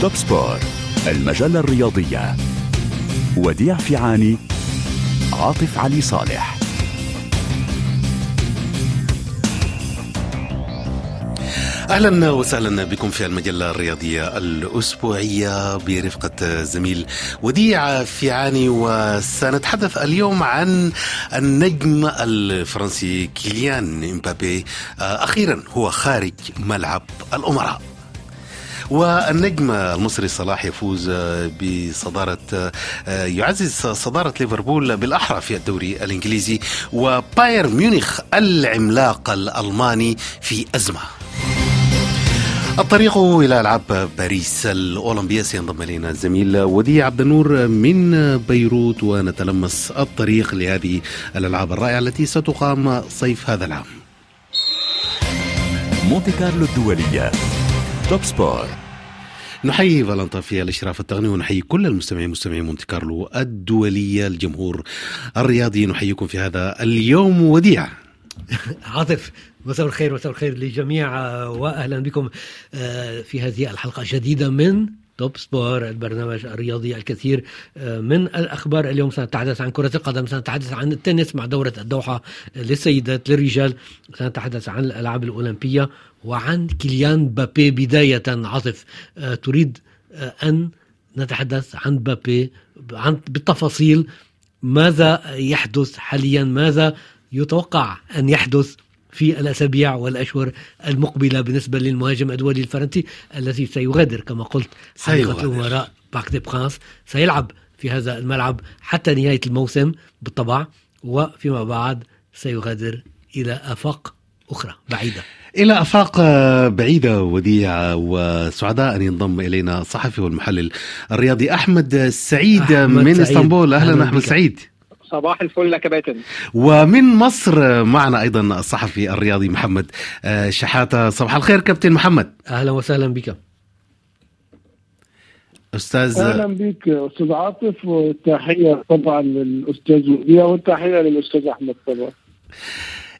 توب سبور المجلة الرياضية. وديع فيعاني عاطف علي صالح. أهلا وسهلا بكم في المجلة الرياضية الأسبوعية برفقة زميل وديع فيعاني وسنتحدث اليوم عن النجم الفرنسي كيليان إمبابي. أخيرا هو خارج ملعب الأمراء. والنجم المصري صلاح يفوز بصدارة يعزز صدارة ليفربول بالأحرى في الدوري الإنجليزي وباير ميونخ العملاق الألماني في أزمة. الطريق إلى ألعاب باريس الأولمبية سينضم إلينا الزميل وديع عبد النور من بيروت ونتلمس الطريق لهذه الألعاب الرائعة التي ستقام صيف هذا العام. مونت كارلو الدولية. توب سبور نحيي فالنتا في الإشراف التقني ونحيي كل المستمعين مستمعي مونت كارلو الدوليه الجمهور الرياضي. نحييكم في هذا اليوم وديع. عاطف مساء الخير مساء الخير للجميع واهلا بكم في هذه الحلقة الجديدة من توب سبور البرنامج الرياضي الكثير من الأخبار اليوم. سنتحدث عن كرة القدم سنتحدث عن التنس مع دورة الدوحة للسيدات للرجال. سنتحدث عن الألعاب الأولمبية وعن كيليان مبابي بداية عاطف. تريد أن نتحدث عن بابي عن بالتفاصيل. ماذا يحدث حاليا؟ ماذا يتوقع أن يحدث؟ في الأسابيع والأشهر المقبلة بالنسبة للمهاجم الدولي الفرنسي الذي سيغادر كما قلت حديقة الامراء Parc des Princes. سيلعب في هذا الملعب حتى نهاية الموسم بالطبع وفيما بعد سيغادر إلى أفاق أخرى بعيدة. إلى آفاق بعيدة وديعة. وسعداء أن ينضم إلينا الصحفي والمحلل الرياضي أحمد سعيد أحمد من سعيد. إسطنبول. أهلا, أهلا أحمد. سعيد. صباح الفل يا كباتن ومن مصر معنا أيضا الصحفي الرياضي محمد آه، شحاتة. صباح الخير كابتن محمد. أهلا وسهلا بك. أستاذ أهلا بك أستاذ عاطف والتحية طبعا للأستاذ وديع والتحية للأستاذ أحمد طبعا.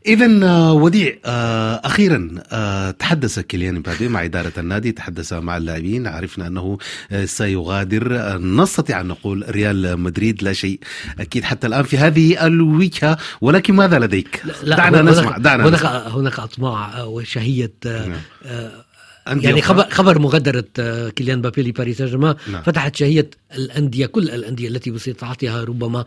إذا وديع آه، أخيرا آه، تحدث كيليان مبابي مع إدارة النادي تحدث مع اللاعبين عرفنا أنه آه، سيغادر آه، نستطيع أن نقول ريال مدريد لا شيء أكيد حتى الآن في هذه الوجهة ولكن ماذا لديك؟ دعنا هناك- نسمع دعنا هناك نسمع. هناك أطماع وشهية آه، نعم. آه، يعني؟ خبر خبر مغادرة آه، كيليان بابي لباريس سان جيرمان نعم. فتحت شهية الأندية كل الأندية التي باستطاعتها ربما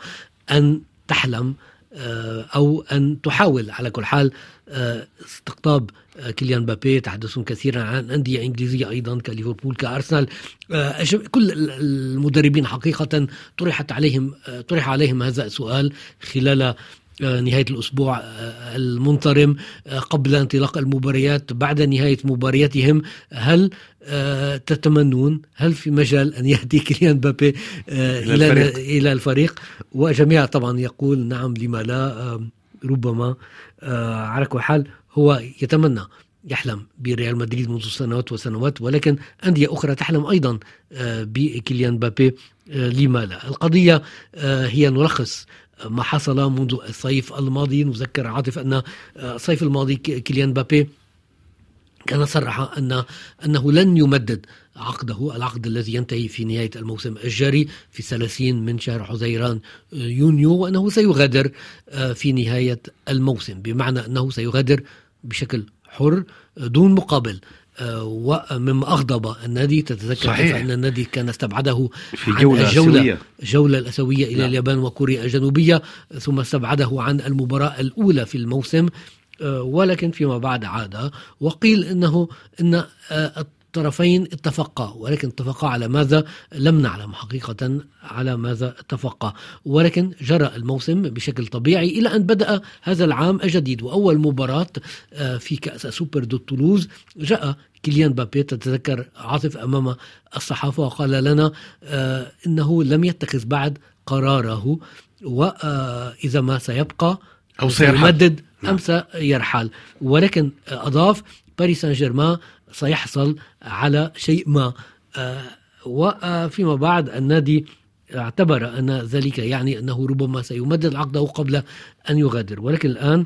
أن تحلم آه، أو أن تحاول على كل حال آه، استقطاب آه، كيليان بابي تحدثون كثيرا عن أندية إنجليزية أيضا كليفربول كأرسنال. أش- كل ال- المدربين حقيقه طرحت عليهم طرح عليهم هذا السؤال خلال نهاية الأسبوع المنصرم آه، قبل انطلاق المباريات بعد نهاية مبارياتهم. هل تتمنون؟ هل في مجال أن يهدي كيليان بابي آه، إلى الفريق. إلى الفريق؟ وجميع طبعا يقول نعم لما لا آه، ربما آه، على كل حال هو يتمنى يحلم بريال مدريد منذ سنوات وسنوات ولكن أندية أخرى تحلم أيضا آه، بكيليان بابي آه، لما لا. القضية آه، هي نلخص ما حصل منذ الصيف الماضي. نذكر عاطف أن آه، الصيف الماضي كيليان بابي كان صرح أن أنه لن يمدد عقده العقد الذي ينتهي في نهاية الموسم الجاري في 30 من شهر حزيران آه، يونيو وأنه سيغادر آه، في نهاية الموسم بمعنى أنه سيغادر بشكل حر آه، دون مقابل ومما أغضب النادي تتذكر صحيح. أن النادي كان استبعده في عن جولة الجولة آسيوية. الجولة الأسيوية إلى نعم. اليابان وكوريا الجنوبية ثم استبعده عن المباراة الأولى في الموسم ولكن فيما بعد عاد وقيل إنه إن آه، الطرفين اتفقا ولكن اتفقا على ماذا؟ لم نعلم حقيقة على ماذا اتفقا. ولكن جرى الموسم بشكل طبيعي إلى أن بدأ هذا العام الجديد وأول مباراة آه، في كأس سوبر ضد تولوز. جاء كيليان مبابي تتذكر عاطف أمام الصحافة وقال لنا آه، إنه لم يتخذ بعد قراره وإذا ما سيبقى أو سيرحل. سيمدد نعم. أم سيرحل ولكن أضاف باريس سان جيرمان سيحصل على شيء ما. آه، وفيما بعد النادي اعتبر أن ذلك يعني أنه ربما سيمدد عقده قبل أن يغادر. ولكن الآن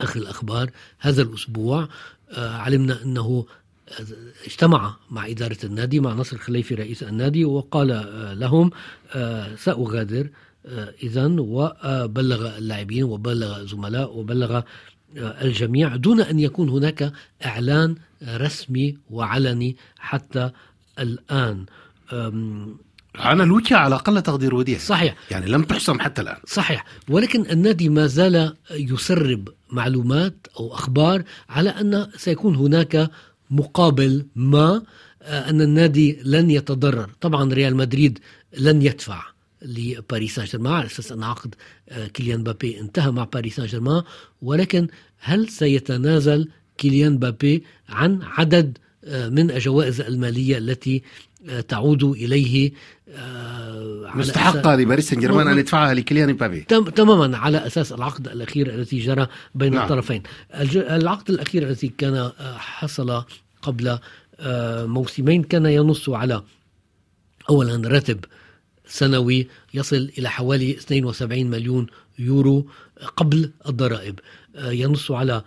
آخر الأخبار هذا الأسبوع آه، علمنا أنه اجتمع مع إدارة النادي مع نصر الخليفي رئيس النادي وقال لهم سأغادر. إذا وبلغ اللاعبين وبلغ زملاء وبلغ الجميع دون أن يكون هناك إعلان رسمي وعلني حتى الآن. عن الوجهة على أقل تقدير وديع. صحيح. يعني لم تحسم حتى الآن. صحيح. ولكن النادي ما زال يسرب معلومات أو أخبار على أن سيكون هناك مقابل ما آه، أن النادي لن يتضرر. طبعا ريال مدريد لن يدفع. لباريس سان جيرمان على أساس أن عقد آه، كيليان بابي انتهى مع باريس سان جيرمان ولكن هل سيتنازل كيليان بابي عن عدد آه، من الجوائز المالية التي تعود إليه مستحقه لباريس سان جيرمان أن يدفعها لكيليان بابي تماما على أساس العقد الأخير الذي جرى بين نعم. الطرفين. العقد الأخير الذي كان حصل قبل آه، موسمين كان ينص على اولا راتب سنوي يصل إلى حوالي 72 مليون يورو قبل الضرائب. آه، ينص على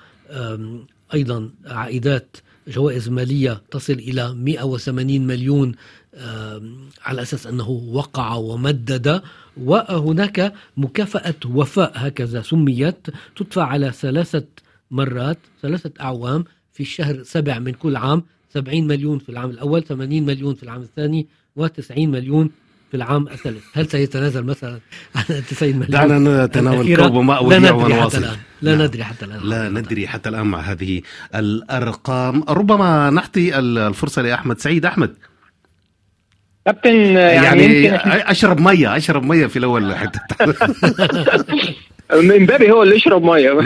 أيضا عائدات جوائز مالية تصل إلى 180 مليون على أساس أنه وقع ومدد وهناك مكافأة وفاء هكذا سميت تدفع على ثلاثة مرات ثلاثة أعوام في الشهر سبع من كل عام 70 مليون في العام الأول 80 مليون في العام الثاني و90 مليون في العام الثالث. هل سيتنازل مثلا عن 90 مليون دعنا نتناول كوب ماء لا ندري حتى الآن. لا نعم. ندري حتى الآن. لا ندري حتى الآن مع هذه الأرقام. ربما نعطي الفرصة لأحمد. سعيد أحمد. كابتن يعني, يعني أشرب مية أشرب مية في الأول حتة امبابي هو اللي يشرب مية.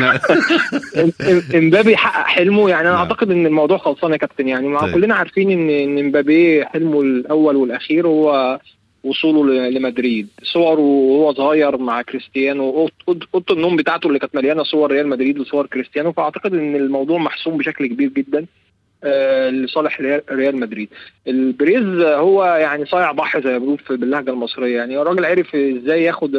امبابي حقق حلمه. يعني أنا نعم. أعتقد إن الموضوع خلصان يا كابتن. يعني مع طيب. كلنا عارفين ان إن امبابي حلمه الأول والأخير هو وصوله لمدريد. صوره وهو صغير مع كريستيانو. أوضة النوم بتاعته اللي كانت مليانة صور ريال مدريد وصور كريستيانو. فأعتقد إن الموضوع محسوم بشكل كبير جدا آه، لصالح ريال مدريد. بيريز هو يعني صايع بحر زي ما بنقول باللهجة المصرية. يعني الراجل عرف إزاي ياخد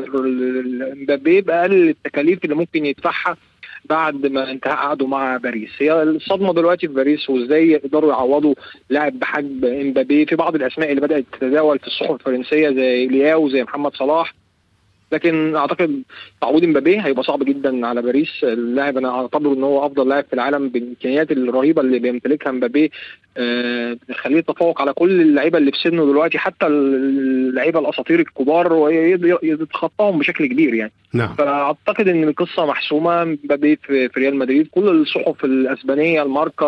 إمبابي بأقل التكاليف اللي ممكن يدفعها بعد ما انتهى عقده مع باريس. هي الصدمة دلوقتي في باريس وازاي يقدروا يعوضوا لاعب بحجم امبابي في بعض الأسماء اللي بدأت تتداول في الصحف الفرنسية زي لياو زي محمد صلاح. لكن أعتقد تعويض امبابي هيبقى صعب جدا على باريس. اللاعب أنا أعتبره إن هو أفضل لاعب في العالم بالإمكانيات الرهيبة اللي بيمتلكها آه بتخليه يتفوق على كل اللعيبة اللي في سنه دلوقتي حتى اللعيبة الأساطير الكبار ويتخطاهم بشكل كبير يعني. نعم. فأعتقد إن القصة محسومة. امبابي في ريال مدريد كل الصحف الأسبانية الماركا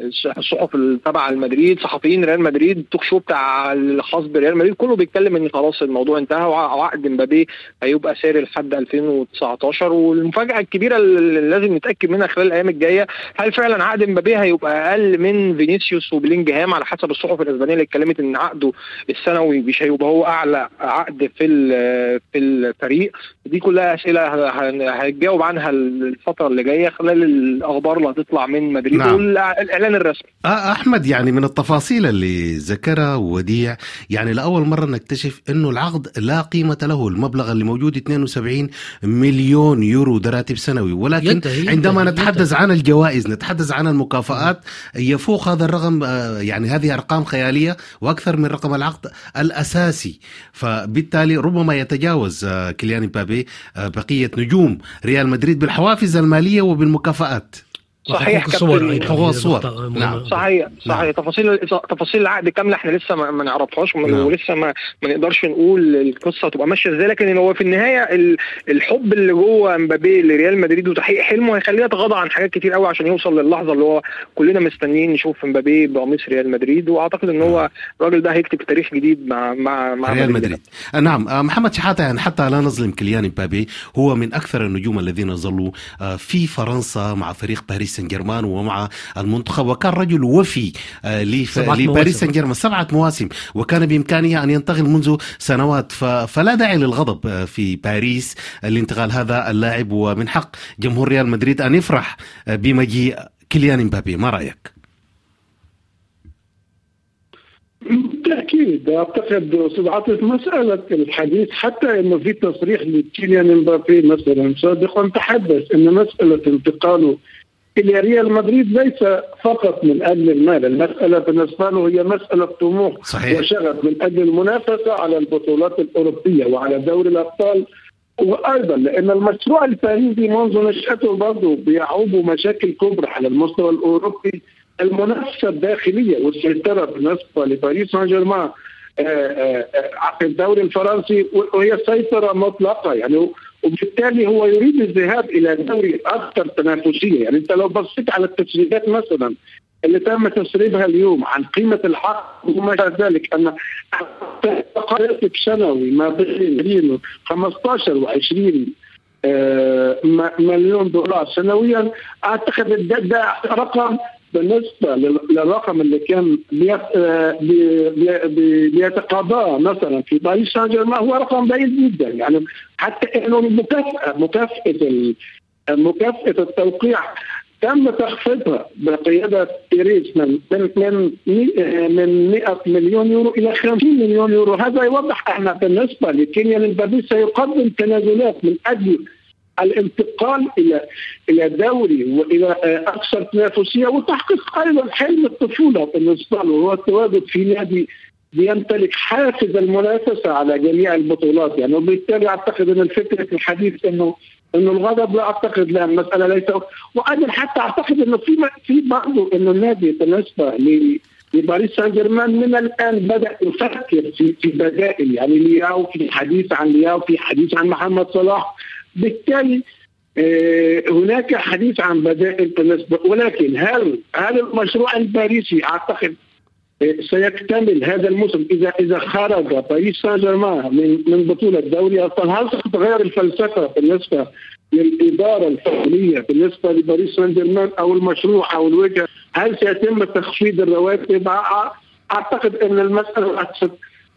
الصحف التابعه لمدريد صحفيين ريال مدريد التوك شو بتاع الخاص بريال مدريد كله بيتكلم إن خلاص الموضوع انتهى وعقد مبابي هيبقى ساري لحد 2019 والمفاجأة الكبيرة اللي لازم نتأكد منها خلال الأيام الجاية هل فعلا عقد مبابي هيبقى أقل من فينيسيوس وبلينجهام على حسب الصحف الأسبانية اللي اتكلمت إن عقده السنوي مش هيبقى هو أعلى عقد في في الفريق دي كلها أسئلة هنجاوب عنها الفترة اللي جاية خلال الأخبار اللي هتطلع من مدريد نعم. الاعلان الرسمي. آه أحمد يعني من التفاصيل اللي ذكرها وديع يعني لأول مرة نكتشف إنه العقد لا قيمة له المبلغ اللي موجود 72 مليون يورو دراتب سنوي. ولكن ينتهي عندما ينتهي نتحدث ينتهي. عن الجوائز نتحدث عن المكافآت يفوق هذا الرقم آه، يعني هذه أرقام خيالية وأكثر من رقم العقد الأساسي. فبالتالي ربما يتجاوز آه، كيليان بابي آه، بقية نجوم ريال مدريد بالحوافز المالية وبالمكافآت. صحيح كابتن. حقوق الصور. نعم. صحيح صحيح نعم. تفاصيل تفاصيل العقد كاملة إحنا لسه ما, ما نعرفهاش نعم. ولسه ما, ما نقدرش نقول القصة تبقى ماشية إزاي لكن هو في النهاية الحب اللي جوه امبابي لريال مدريد وتحقيق حلمه هيخليه يتغاضى عن حاجات كتير قوي عشان يوصل للحظة اللي هو كلنا مستنيين نشوف امبابي بقميص ريال مدريد وأعتقد إن هو الراجل ده هيكتب تاريخ جديد مع مع مع ريال مدريد. نعم. آه، محمد شحاتة يعني حتى لا نظلم كليان امبابي هو من أكثر النجوم الذين ظلوا آه، في فرنسا مع فريق باريس سان جيرمان ومع مع المنتخب وكان رجل وفي آه، لباريس سان جيرمان سبعة مواسم وكان بإمكانه أن ينتقل منذ سنوات. فلا داعي للغضب آه، في باريس لانتقال هذا اللاعب. ومن حق جمهور ريال مدريد أن يفرح آه، بمجيء كيليان امبابي ما رأيك؟ بالتأكيد أعتقد أستاذ عاطف مسألة الحديث حتى انه في تصريح لكيليان امبابي مثلا سابقا تحدث إن مسألة انتقاله ريال مدريد ليس فقط من أجل المال، المسألة بالنسبة له هي مسألة طموح صحيح. وشغف من أجل المنافسة على البطولات الأوروبية وعلى دوري الأبطال. وأيضا لأن المشروع الباريسي منذ نشأته برضه بيعوب مشاكل كبرى على المستوى الأوروبي. المنافسة الداخلية والسيطرة بالنسبة لباريس سان جيرمان آه، آه، آه، في الدوري الفرنسي وهي سيطرة مطلقة. يعني وبالتالي هو يريد الذهاب إلى دوري أكثر تنافسية. يعني أنت لو بصيت على التسريبات مثلا اللي تم تسريبها اليوم عن قيمة الحق وما ذلك أن راتب سنوي ما بين 15 و 20 مليون دولار سنويا أعتقد ده, ده رقم بالنسبة للرقم اللي كان بيتقاضاه مثلا في باريس سان جيرمان هو رقم بعيد جدا. يعني حتى إنه المكافاه مكافأة مكافأة التوقيع تم تخفيضها بقيادة بيريز من من من من 100 مليون يورو إلى 50 مليون يورو. هذا يوضح أن بالنسبة لكينيان امبابي سيقدم تنازلات من أجل الانتقال إلى إلى دوري وإلى أكثر تنافسية وتحقيق أيضا حلم الطفولة بالنسبة له. هو التواجد في نادي بيمتلك حافز المنافسة على جميع البطولات. يعني وبالتالي أعتقد أن الفكرة الحديث انه إنه الغضب لا أعتقد لا المسألة ليس وأيضا حتى أعتقد إنه في في برضه إنه النادي بالنسبة لباريس سان جيرمان من الآن بدأ يفكر في في بدائل. يعني لياو في حديث عن لياو في حديث عن محمد صلاح. بالتالي هناك حديث عن بدائل بالنسبة ولكن هل هل المشروع الباريسي أعتقد سيكتمل هذا الموسم اذا إذا خرج باريس سان جيرمان من من بطولة دوري ابطال هل ستتغير الفلسفة بالنسبة للإدارة الفنيه بالنسبة لباريس سان جيرمان أو المشروع أو الوجهه هل سيتم تخفيض الرواتب؟ أعتقد إن المسألة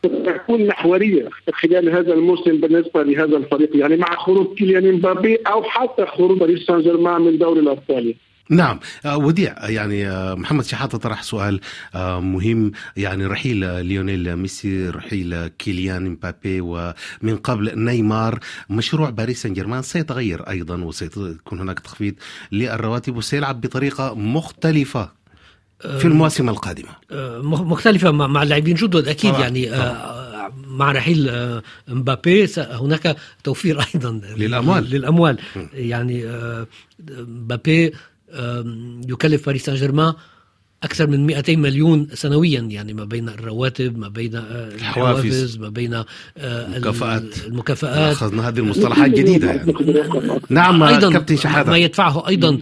تكون محورية خلال هذا الموسم بالنسبة لهذا الفريق يعني مع خروج كيليان مبابي أو حتى خروج باريس سان جيرمان من دوري الأبطال. نعم. وديع يعني محمد شحاتة طرح سؤال مهم. يعني رحيل ليونيل ميسي رحيل كيليان مبابي ومن قبل نيمار. مشروع باريس سان جيرمان سيتغير أيضا وسيكون هناك تخفيض للرواتب وسيلعب بطريقة مختلفة. في المواسم القادمة مختلفة مع اللاعبين جدد أكيد طبعا. يعني طبعا. مع رحيل مبابي هناك توفير أيضا للأموال للأموال يعني مبابي يكلف باريس سان جيرمان أكثر من 200 مليون سنويا يعني ما بين الرواتب ما بين الحوافز ما بين المكافآت. المكافآت. أخذنا هذه المصطلحات جديدة يعني. نعم أيضا كابتن شحاتة. ما يدفعه أيضا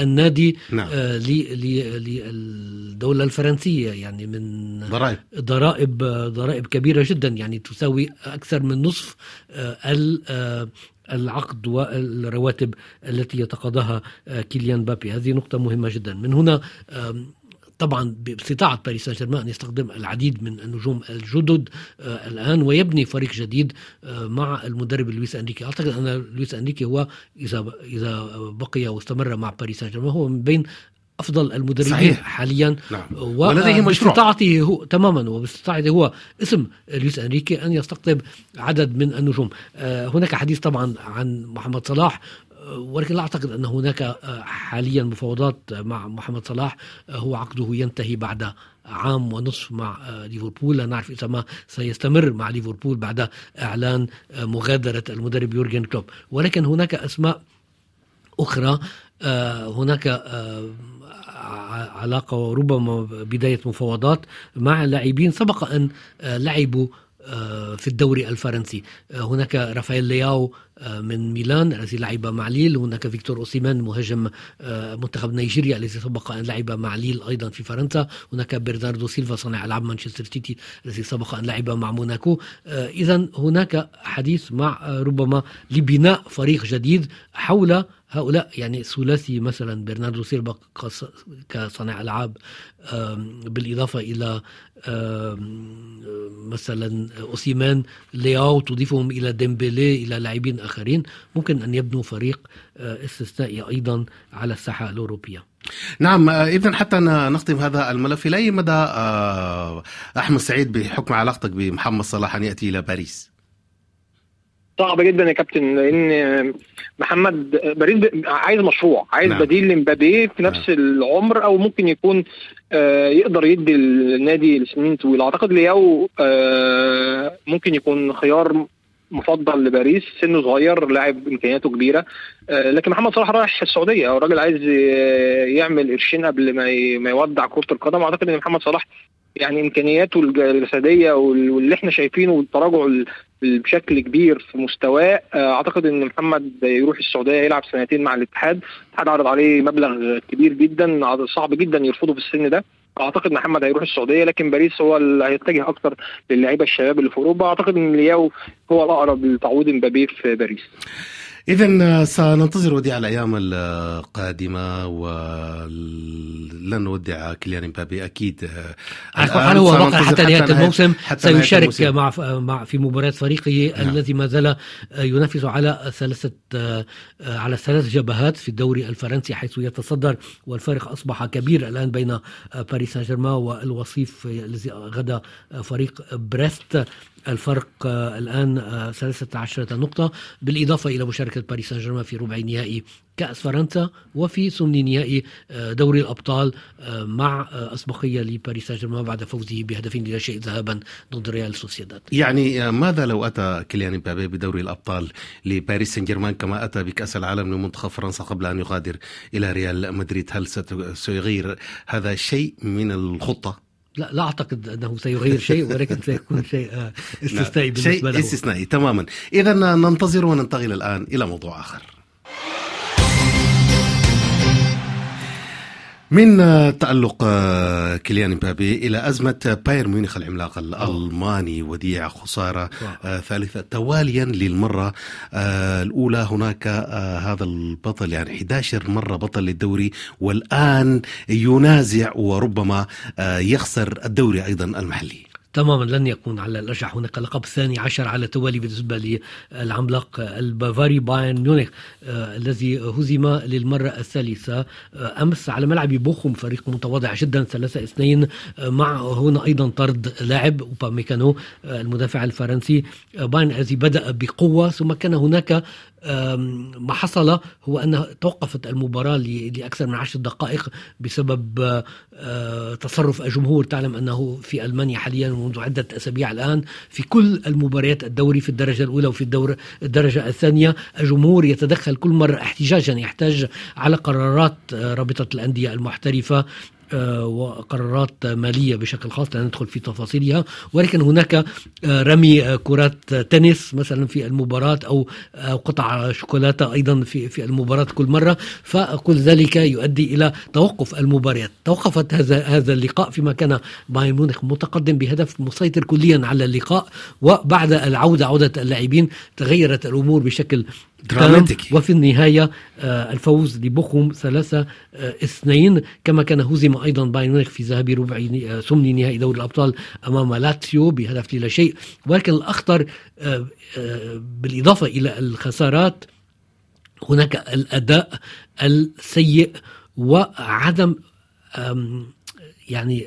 النادي نعم. للدولة الفرنسية يعني من ضرائب. ضرائب ضرائب كبيرة جدا يعني تساوي أكثر من نصف العقد والرواتب التي يتقاضاها كيليان بابي هذه نقطة مهمة جدا. من هنا طبعا باستطاعة باريس سان جيرمان أن يستخدم العديد من النجوم الجدد آه الآن ويبني فريق جديد آه مع المدرب لويس أنريكي أعتقد أن لويس أنريكي هو إذا إذا بقي واستمر مع باريس سان جيرمان هو من بين أفضل المدربين صحيح. حاليا نعم. ولديه مشروع باستطاعته هو تماما وباستطاعته هو اسم لويس أنريكي أن يستقطب عدد من النجوم آه هناك حديث طبعا عن محمد صلاح ولكن لا أعتقد أن هناك حاليا مفاوضات مع محمد صلاح هو عقده ينتهي بعد عام ونصف مع ليفربول. لا نعرف إذا ما سيستمر مع ليفربول بعد إعلان مغادرة المدرب يورجن كلوب. ولكن هناك أسماء أخرى هناك علاقة وربما بداية مفاوضات مع لاعبين. سبق أن لعبوا في الدوري الفرنسي. هناك رافائيل لياو من ميلان الذي لعب مع ليل. هناك فيكتور أوسيمان مهاجم منتخب نيجيريا الذي سبق أن لعب مع ليل أيضا في فرنسا. هناك برناردو سيلفا صانع ألعاب مانشستر سيتي الذي سبق أن لعب مع موناكو. اذا هناك حديث مع ربما لبناء فريق جديد حول هؤلاء. يعني ثلاثي مثلا برناردو سيلفا كصانع ألعاب بالإضافة إلى مثلا أوسيمان لياو تضيفهم إلى ديمبيلي إلى لاعبين آخرين. ممكن أن يبنوا فريق استثنائي أيضا على الساحة الأوروبية. نعم اذا حتى نختم هذا الملف. إلى أي مدى أحمد سعيد بحكم علاقتك بمحمد صلاح أن يأتي إلى باريس؟ صعب جدا يا كابتن لأن محمد باريس عايز مشروع عايز نعم. بديل لمبابي في نفس نعم. العمر أو ممكن يكون آه يقدر يدي النادي لسنين طويلة. أعتقد لياو آه ممكن يكون خيار مفضل لباريس. سنه صغير لاعب إمكانياته كبيرة. آه لكن محمد صلاح رايح السعودية. أو الراجل عايز يعمل قرشين قبل ما ما يودع كرة القدم. أعتقد إن محمد صلاح يعني إمكانياته الجسدية واللي إحنا شايفينه والتراجع بشكل كبير في مستواه. آه، أعتقد إن محمد يروح السعودية يلعب سنتين مع الاتحاد. الاتحاد عرض عليه مبلغ كبير جدا صعب جدا يرفضه في السن ده. أعتقد محمد هيروح السعودية لكن باريس هو اللي هيتجه أكثر للعيبة الشباب اللي في أوروبا. أعتقد إن لياو هو الأقرب لتعويض مبابي في باريس. إذا سننتظر وديع الأيام القادمة ولن نودع كيليان مبابي أكيد على هو بقى حتى نهاية الموسم حتى سيشارك الموسم. مع مع في مباراة فريقه نعم. الذي ما زال ينافس على ثلاثة على ثلاث جبهات في الدوري الفرنسي حيث يتصدر والفارق أصبح كبير الآن بين باريس سان جيرمان والوصيف الذي غدا فريق بريست الفرق آه، الآن 13 آه، نقطة بالإضافة إلى مشاركة باريس سان جيرمان في ربع نهائي كأس فرنسا وفي ثمن نهائي آه، دوري الأبطال مع أسبقية لباريس سان جيرمان بعد فوزه بهدفين لا شيء ذهابا ضد ريال سوسيداد. يعني ماذا لو أتى كيليان مبابي بدوري الأبطال لباريس سان جيرمان كما أتى بكأس العالم لمنتخب فرنسا قبل أن يغادر إلى ريال مدريد؟ هل سيغير هذا شيء من الخطة؟ لا لا أعتقد أنه سيغير شيء ولكن سيكون شيء آه، استثنائي بالنسبة شيء له. استثنائي تماما. اذا ننتظر وننتقل الآن إلى موضوع آخر. من تألق آه، كيليان مبابي إلى أزمة بايرن ميونخ العملاق الألماني وديع خسارة آه، ثالثة تواليا للمرة. آه، الأولى هناك هذا البطل يعني 11 مرة بطل للدوري والآن ينازع وربما يخسر الدوري أيضا المحلي. تماما لن يكون على الأرجح. هناك لقب ثاني عشر على التوالي بالنسبة للعملاق البافاري بايرن ميونخ آه الذي هزم للمرة الثالثة آه أمس على ملعب بوخم فريق متواضع جدا ثلاثة اثنين آه مع هنا أيضا طرد لاعب أوباميكانو المدافع الفرنسي بايرن الذي بدأ بقوة ثم كان هناك ما حصل هو أن توقفت المباراة لأكثر من عشر دقائق بسبب آه، تصرف الجمهور. تعلم أنه في ألمانيا حاليا منذ عدة أسابيع الآن في كل المباريات الدوري في الدرجة الأولى وفي الدور الدرجة الثانية الجمهور يتدخل كل مرة احتجاجا يحتاج على قرارات آه، رابطة الأندية المحترفة. وقرارات مالية بشكل خاص لا ندخل في تفاصيلها. ولكن هناك آه، رمي آه، كرات تنس مثلا في المباراة أو قطع شوكولاتة أيضا في في المباراة كل مرة. فكل ذلك يؤدي إلى توقف المباريات. توقفت هذا هذا اللقاء فيما كان بايرن ميونخ متقدم بهدف مسيطر كليا على اللقاء. وبعد العودة عودة اللاعبين تغيرت الأمور بشكل دراماتيكي. وفي النهاية آه، الفوز لبوخم ثلاثة آه، اثنين. كما كان هزم أيضا بايرن ميونخ في ذهاب ربع آه، ثمن نهائي دوري الأبطال أمام لاتسيو بهدف لا شيء. ولكن الأخطر بالإضافة إلى الخسارات هناك الأداء السيء وعدم يعني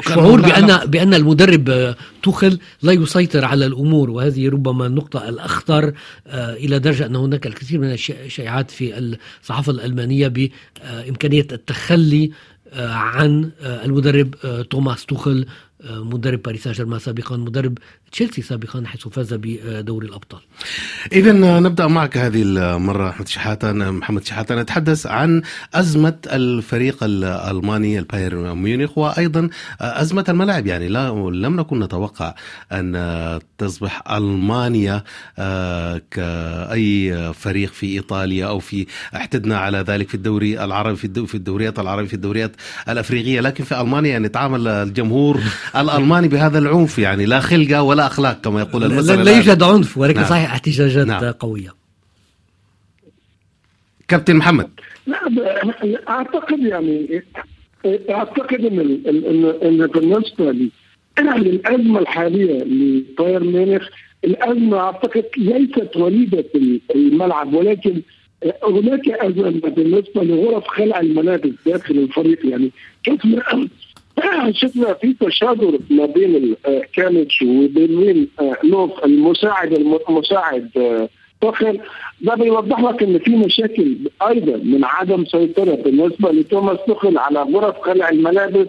شعور بان بأن المدرب آه، توخل لا يسيطر على الأمور وهذه ربما النقطة الأخطر آه، إلى درجة أن هناك الكثير من الشائعات في الصحافة الألمانية بإمكانية التخلي آه، عن المدرب توماس توخل مدرب باريس سان جيرمان سابقا مدرب تشيلسي سابقا حيث فاز بدوري الأبطال. اذا نبدأ معك هذه المرة أحمد شحاته محمد شحاته نتحدث عن أزمة الفريق الألماني البايرن ميونخ وأيضا أزمة الملاعب. يعني لا لم نكن نتوقع أن تصبح ألمانيا آه، كأي فريق في إيطاليا أو في احتدنا على ذلك في الدوري العربي في الدوريات العربيه في الدوريات الأفريقية. لكن في ألمانيا يعني تعامل الجمهور الألماني بهذا العنف. يعني لا خلقة ولا اخلاق كما يقول المثل لا يوجد عنف ولكن نعم. صحيح احتجاجات نعم. قوية كابتن محمد لا أعتقد يعني أعتقد إن ان ان بالنسبة للأزمة الحالية لبايرن ميونخ الأزمة أعتقد ليست وليدة الملعب ولكن هناك أزمة بالنسبة لغرف خلع الملابس داخل الفريق يعني كيف صراحة شفنا في تشاجر ما بين كاميتش وبين لوف المساعد المساعد تخل ده بيوضح لك إن في مشاكل أيضا من عدم سيطرة بالنسبة لتوماس تخل على غرف خلع الملابس.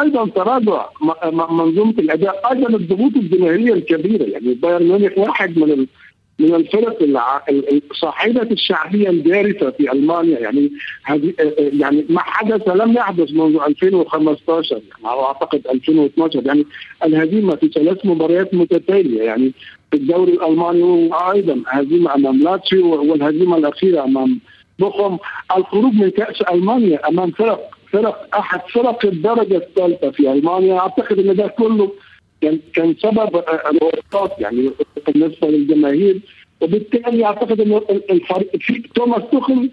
أيضا تراجع منظومة الأداء أيضا الضغوط الجماهيريه الكبيرة. يعني بايرن ميونخ واحد من من الفرق صاحبة الشعبية الجارفه في ألمانيا يعني هذه يعني ما حدث لم يحدث منذ 2015 يعني أو أعتقد 2012 يعني الهزيمة في ثلاث مباريات متتالية يعني في الدوري الألماني وأيضا هزيمة أمام لاتسيو والهزيمة الأخيرة أمام بوخم. الخروج من كأس ألمانيا أمام فرق فرق أحد فرق الدرجة الثالثة في ألمانيا أعتقد إن ده كله كان كان سبب الورطات يعني بالنسبة للجماهير وبالتالي أعتقد إنه الفريق في توماس توخل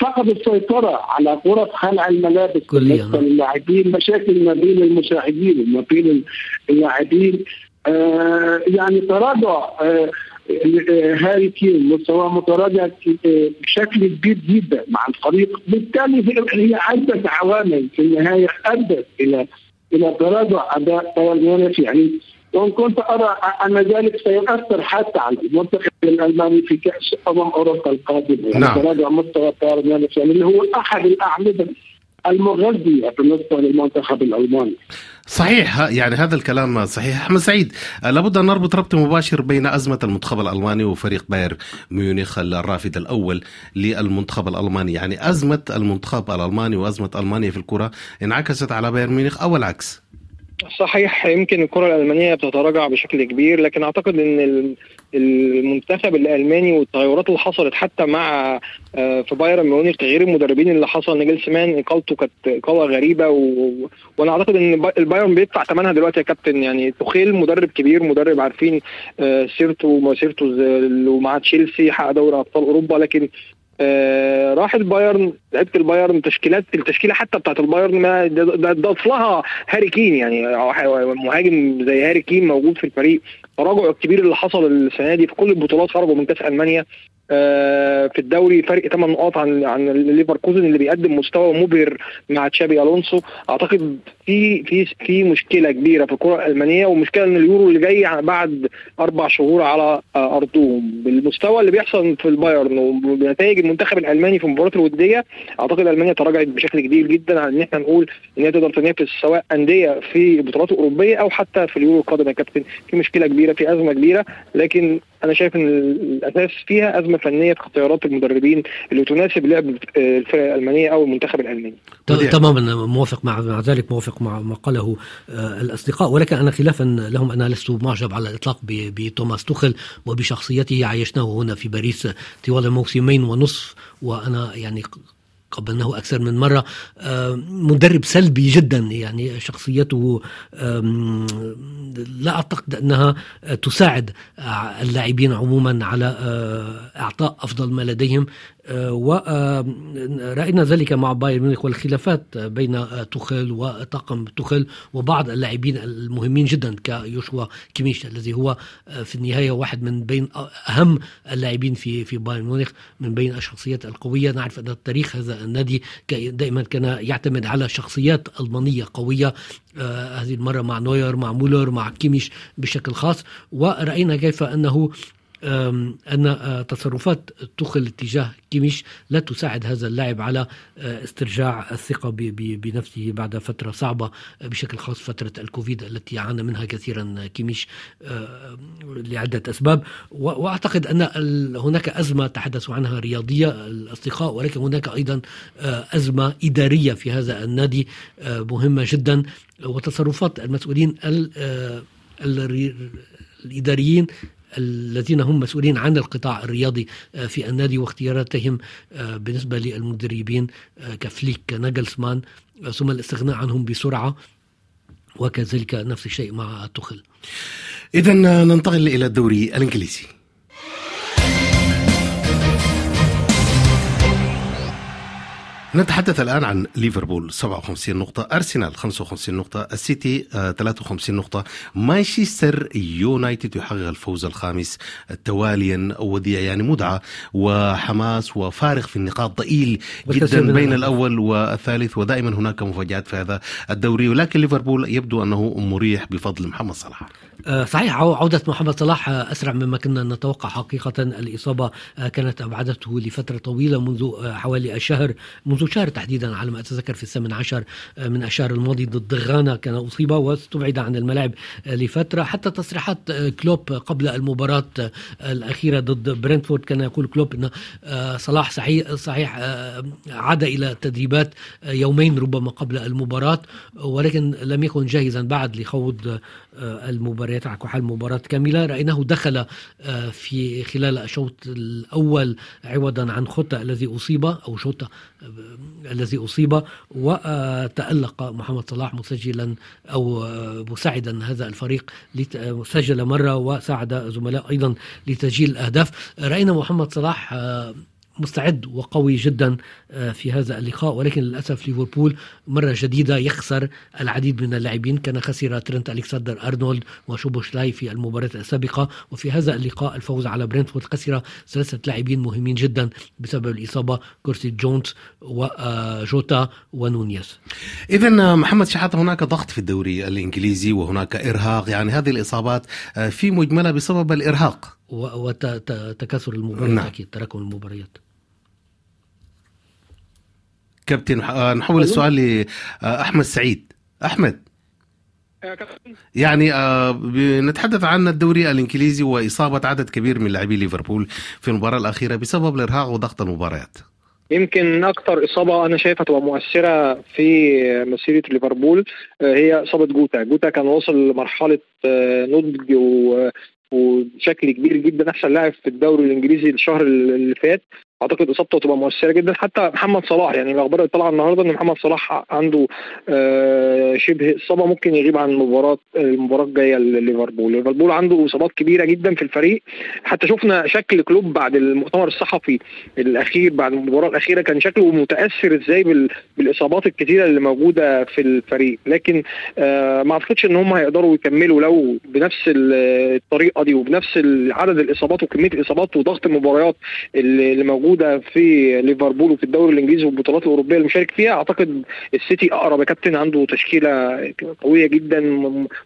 فقد السيطرة على غرف خلع الملابس بالنسبة للاعبين مشاكل ما بين المساعدين وما بين اللاعبين. آه يعني تراجع آه هاري كين مستواه متراجع بشكل كبير جدا مع الفريق. بالتالي هي عده عوامل في النهاية أدت إلى إلى تراجع اداء ميونخ يعني وان كنت أرى أن ذلك سيؤثر حتى على المنتخب الالماني في كأس أمم أوروبا القادمة يعني نعم. تراجع مستوى ميونخ يعني اللي هو أحد الأعمدة المغذية بالنسبة للمنتخب الالماني. صحيح يعني هذا الكلام صحيح. أحمد سعيد لابد أن نربط ربط مباشر بين أزمة المنتخب الألماني وفريق باير ميونخ الرافد الأول للمنتخب الألماني. يعني أزمة المنتخب الألماني وأزمة ألمانيا في الكرة انعكست على باير ميونخ أو العكس؟ صحيح يمكن الكرة الألمانية بتتراجع بشكل كبير لكن أعتقد إن المنتخب الألماني والتغيرات اللي حصلت حتى مع في بايرن ميونخ تغيير المدربين اللي حصل نيجلسمان اقالته كانت اقاله غريبة و... وأنا أعتقد إن البايرن بيدفع ثمنها دلوقتي يا كابتن. يعني تخيل مدرب كبير مدرب عارفين سيرته ومسيرته ومع تشيلسي حقق دوري أبطال أوروبا لكن آه راح البايرن لعيبه البايرن تشكيلات التشكيلة حتى بتاعت البايرن ما ضاف لها هاري كين يعني مهاجم زي هاري كين موجود في الفريق. التراجع الكبير اللي حصل السنة دي في كل البطولات خرجوا من كأس ألمانيا آه في الدوري فرق 8 نقاط عن عن ليفركوزن اللي بيقدم مستوى مبهر مع تشابي ألونسو. أعتقد في في في مشكلة كبيرة في الكرة الألمانية ومشكلة إن اليورو اللي جاي بعد أربع شهور على آه أرضهم. بالمستوى اللي بيحصل في البايرن وبنتائج المنتخب الألماني في المباريات الودية أعتقد ألمانيا تراجعت بشكل كبير جدا عن إن إحنا نقول إن هي تقدر تنافس سواء أندية في البطولات الاوروبيه أو حتى في اليورو القادم يا كابتن. في مشكلة كبيرة في أزمة كبيرة لكن أنا شايف إن الأساس فيها أزمة فنية في اختيارات المدربين اللي تناسب لعب الفرق الألمانية أو المنتخب الألماني. تماما موافق مع مع ذلك موافق مع ما قاله الأصدقاء ولكن أنا خلافا لهم أنا لست معجب على الإطلاق بتوماس توخل وبشخصيته عايشناه هنا في باريس طوال موسمين ونصف وأنا يعني قبلناه أكثر من مرة. مدرب سلبي جدا يعني شخصيته لا أعتقد أنها تساعد اللاعبين عموما على إعطاء أفضل ما لديهم. ورأينا ذلك مع بايرن ميونخ والخلافات بين توخيل وطاقم توخيل وبعض اللاعبين المهمين جدا كيوشوا كيميش الذي هو في النهاية واحد من بين أهم اللاعبين في في بايرن ميونخ من بين الشخصيات القوية. نعرف أن التاريخ هذا النادي دائما كان يعتمد على شخصيات ألمانية قوية هذه المرة مع نوير مع مولر مع كيميش بشكل خاص. ورأينا كيف أنه أن تصرفات توخيل تجاه كيميش لا تساعد هذا اللاعب على استرجاع الثقة بنفسه بعد فترة صعبة بشكل خاص فترة الكوفيد التي عانى منها كثيرا كيميش لعدة أسباب. وأعتقد أن هناك أزمة تحدثوا عنها رياضيا الأصدقاء ولكن هناك أيضا أزمة إدارية في هذا النادي مهمة جدا. وتصرفات المسؤولين الإداريين الذين هم مسؤولين عن القطاع الرياضي في النادي واختياراتهم بالنسبة للمدربين كفليك كناجلسمان ثم الاستغناء عنهم بسرعة وكذلك نفس الشيء مع تخل إذا ننتقل إلى الدوري الإنجليزي. نتحدث الآن عن ليفربول 57 نقطة أرسنال 55 نقطة السيتي 53 نقطة. مانشستر يونايتد يحقق الفوز الخامس تواليا وديع يعني مدعى وحماس وفارق في النقاط ضئيل جدا بين الأول والثالث ودائما هناك مفاجآت في هذا الدوري. ولكن ليفربول يبدو أنه مريح بفضل محمد صلاح. آه، صحيح عودة محمد صلاح آه، أسرع مما كنا نتوقع حقيقة. الإصابة آه، كانت أبعدته لفترة طويلة منذ حوالي الشهر منذ شهر تحديدا على ما أتذكر في الثامن عشر من الشهر الماضي ضد غانا كان أصيب واستبعد عن الملاعب لفترة. حتى تصريحات كلوب قبل المباراة الأخيرة ضد برنتفورد كان يقول كلوب أن صلاح صحيح, صحيح عاد إلى التدريبات يومين ربما قبل المباراة ولكن لم يكن جاهزا بعد لخوض المباريات على كحال مباراة كاملة. رأيناه دخل آه، في خلال الشوط الأول عوضا عن خوتا الذي أصيب أو شوتا آه، الذي أصيب وتألق محمد صلاح مسجلا أو آه، مساعدا. هذا الفريق سجل مرة وساعد زملاء أيضا لتسجيل الأهداف. رأينا محمد صلاح مستعد وقوي جدا آه، في هذا اللقاء. ولكن للأسف ليفربول مرة جديدة يخسر العديد من اللاعبين. كان خسر ترنت الكسندر أرنولد وشوبوشلاي في المباراة السابقة. وفي هذا اللقاء الفوز على برينتفورد خسر ثلاثة لاعبين مهمين جدا بسبب الإصابة كورسي جونز وجوتا ونونيز. اذا محمد شحاته هناك ضغط في الدوري الإنجليزي وهناك إرهاق. يعني هذه الإصابات آه، في مجملها بسبب الإرهاق. وتكاثر المباريات نعم. أكيد تراكم المباريات. كابتن آه، نحول السؤال لاحمد سعيد. أحمد. يعني آه نتحدث عن الدوري الإنجليزي وإصابة عدد كبير من لاعبي ليفربول في المباراة الأخيرة بسبب الإرهاق وضغط المباريات. يمكن أكثر إصابة أنا شايفها تبقى مؤثرة في مسيرة ليفربول آه، هي إصابة جوتا. جوتا كان وصل لمرحلة آه، نضج وبشكل كبير جدا. أحسن لاعب في الدوري الإنجليزي الشهر اللي فات. أعتقد إصابته تبقى مؤثرة جدا. حتى محمد صلاح يعني الأخبار اللي طالعة النهارده إن محمد صلاح عنده آه، شبه إصابة ممكن يغيب عن المباراه المباراة الجاية لليفربول. ليفربول عنده إصابات كبيرة جدا في الفريق. حتى شفنا شكل كلوب بعد المؤتمر الصحفي الأخير بعد المباراة الأخيرة كان شكله متأثر إزاي بالإصابات الكثيره اللي موجودة في الفريق. لكن آه، ما أعتقدش إن هم هيقدروا يكملوا لو بنفس الطريقة دي وبنفس عدد الإصابات وكمية الاصابات وضغط المباريات اللي موجود موجودة في ليفربول وفي الدوري الإنجليزي والبطولات الأوروبية اللي مشارك فيها. أعتقد السيتي أقرب كابتن عنده تشكيلة قوية جدا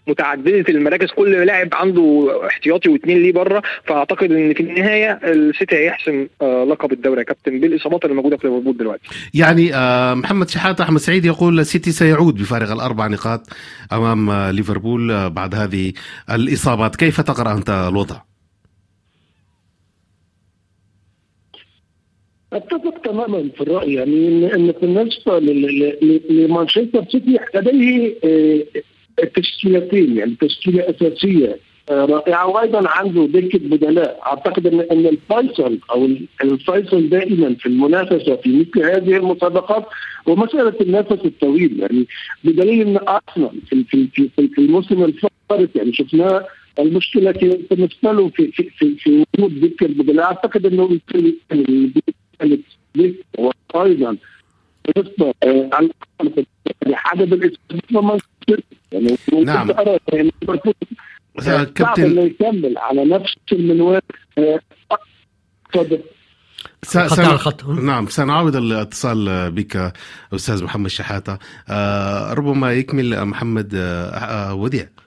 متعددة المراكز. كل لاعب عنده احتياطي واثنين ليه بره. فأعتقد إن في النهاية السيتي هيحسم آه، لقب الدوري يا كابتن بالإصابات اللي موجودة في ليفربول دلوقتي. يعني آه، محمد شحاتة أحمد سعيد يقول السيتي سيعود بفارغ الأربع نقاط أمام آه، ليفربول بعد هذه الإصابات. كيف تقرأ أنت الوضع؟ أتفق تماما في الرأي. يعني ان بالنسبة لمانشستر سيتي لديه آه، تشكيلتين يعني تشكيلة أساسية آه، رائعة وأيضا عنده دكه بدلاء. أعتقد ان إن الفيصل أو الفيصل دائما في المنافسة في مثل هذه المسابقات هو مسألة النفس الطويل. يعني بدليل إن أرسنال في في في, في الموسم الفارط يعني شفناه المشكلة في في في, في وجود دكه البدلاء أعتقد إنه وأيضا بالنسبة الاصابات يعني نعم. يعني كابتن انه يكمل على نفس المنوال. سن... الخط نعم سنعاود الاتصال بك أستاذ محمد شحاتة. آه ربما يكمل محمد آه وديع. آه،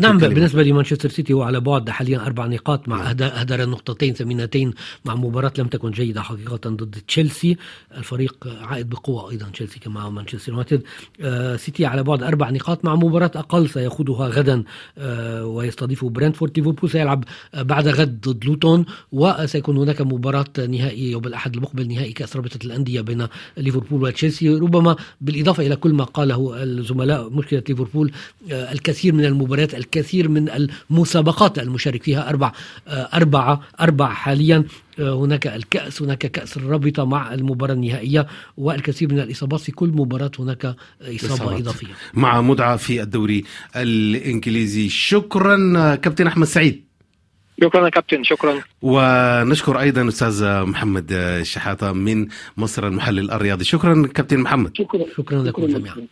نعم بالنسبة لمانشستر سيتي هو على بعد حاليا أربع نقاط مع اهدر نقطتين ثمينتين مع مباراة لم تكن جيدة حقيقة ضد تشيلسي. الفريق عائد بقوة أيضا تشيلسي كما مانشستر يونايتد. آه سيتي على بعد أربع نقاط مع مباراة أقل سيخوضها غدا آه ويستضيف برنتفورد ليفربول سيلعب بعد غد ضد لوتون وسيكون هناك مباراة نهائية يوم الأحد المقبل نهائي كأس رابطة الأندية بين ليفربول وتشيلسي. ربما بالإضافة إلى كل ما قاله الزملاء مشكلة ليفربول آه الكثير من المباريات الكثير من المسابقات المشارك فيها أربع آه، أربعة أربع حاليا. آه، هناك الكأس هناك كأس الرابطة مع المباراة النهائية والكثير من الإصابات. في كل مباراة هناك إصابة إصابات. إضافية. مع مدعى في الدوري الإنجليزي. شكرا كابتن أحمد سعيد. شكرا كابتن شكرا. ونشكر أيضا أستاذ محمد الشحاته من مصر المحلل الرياضي. شكرا كابتن محمد. شكرا. شكرا لكم جميعا.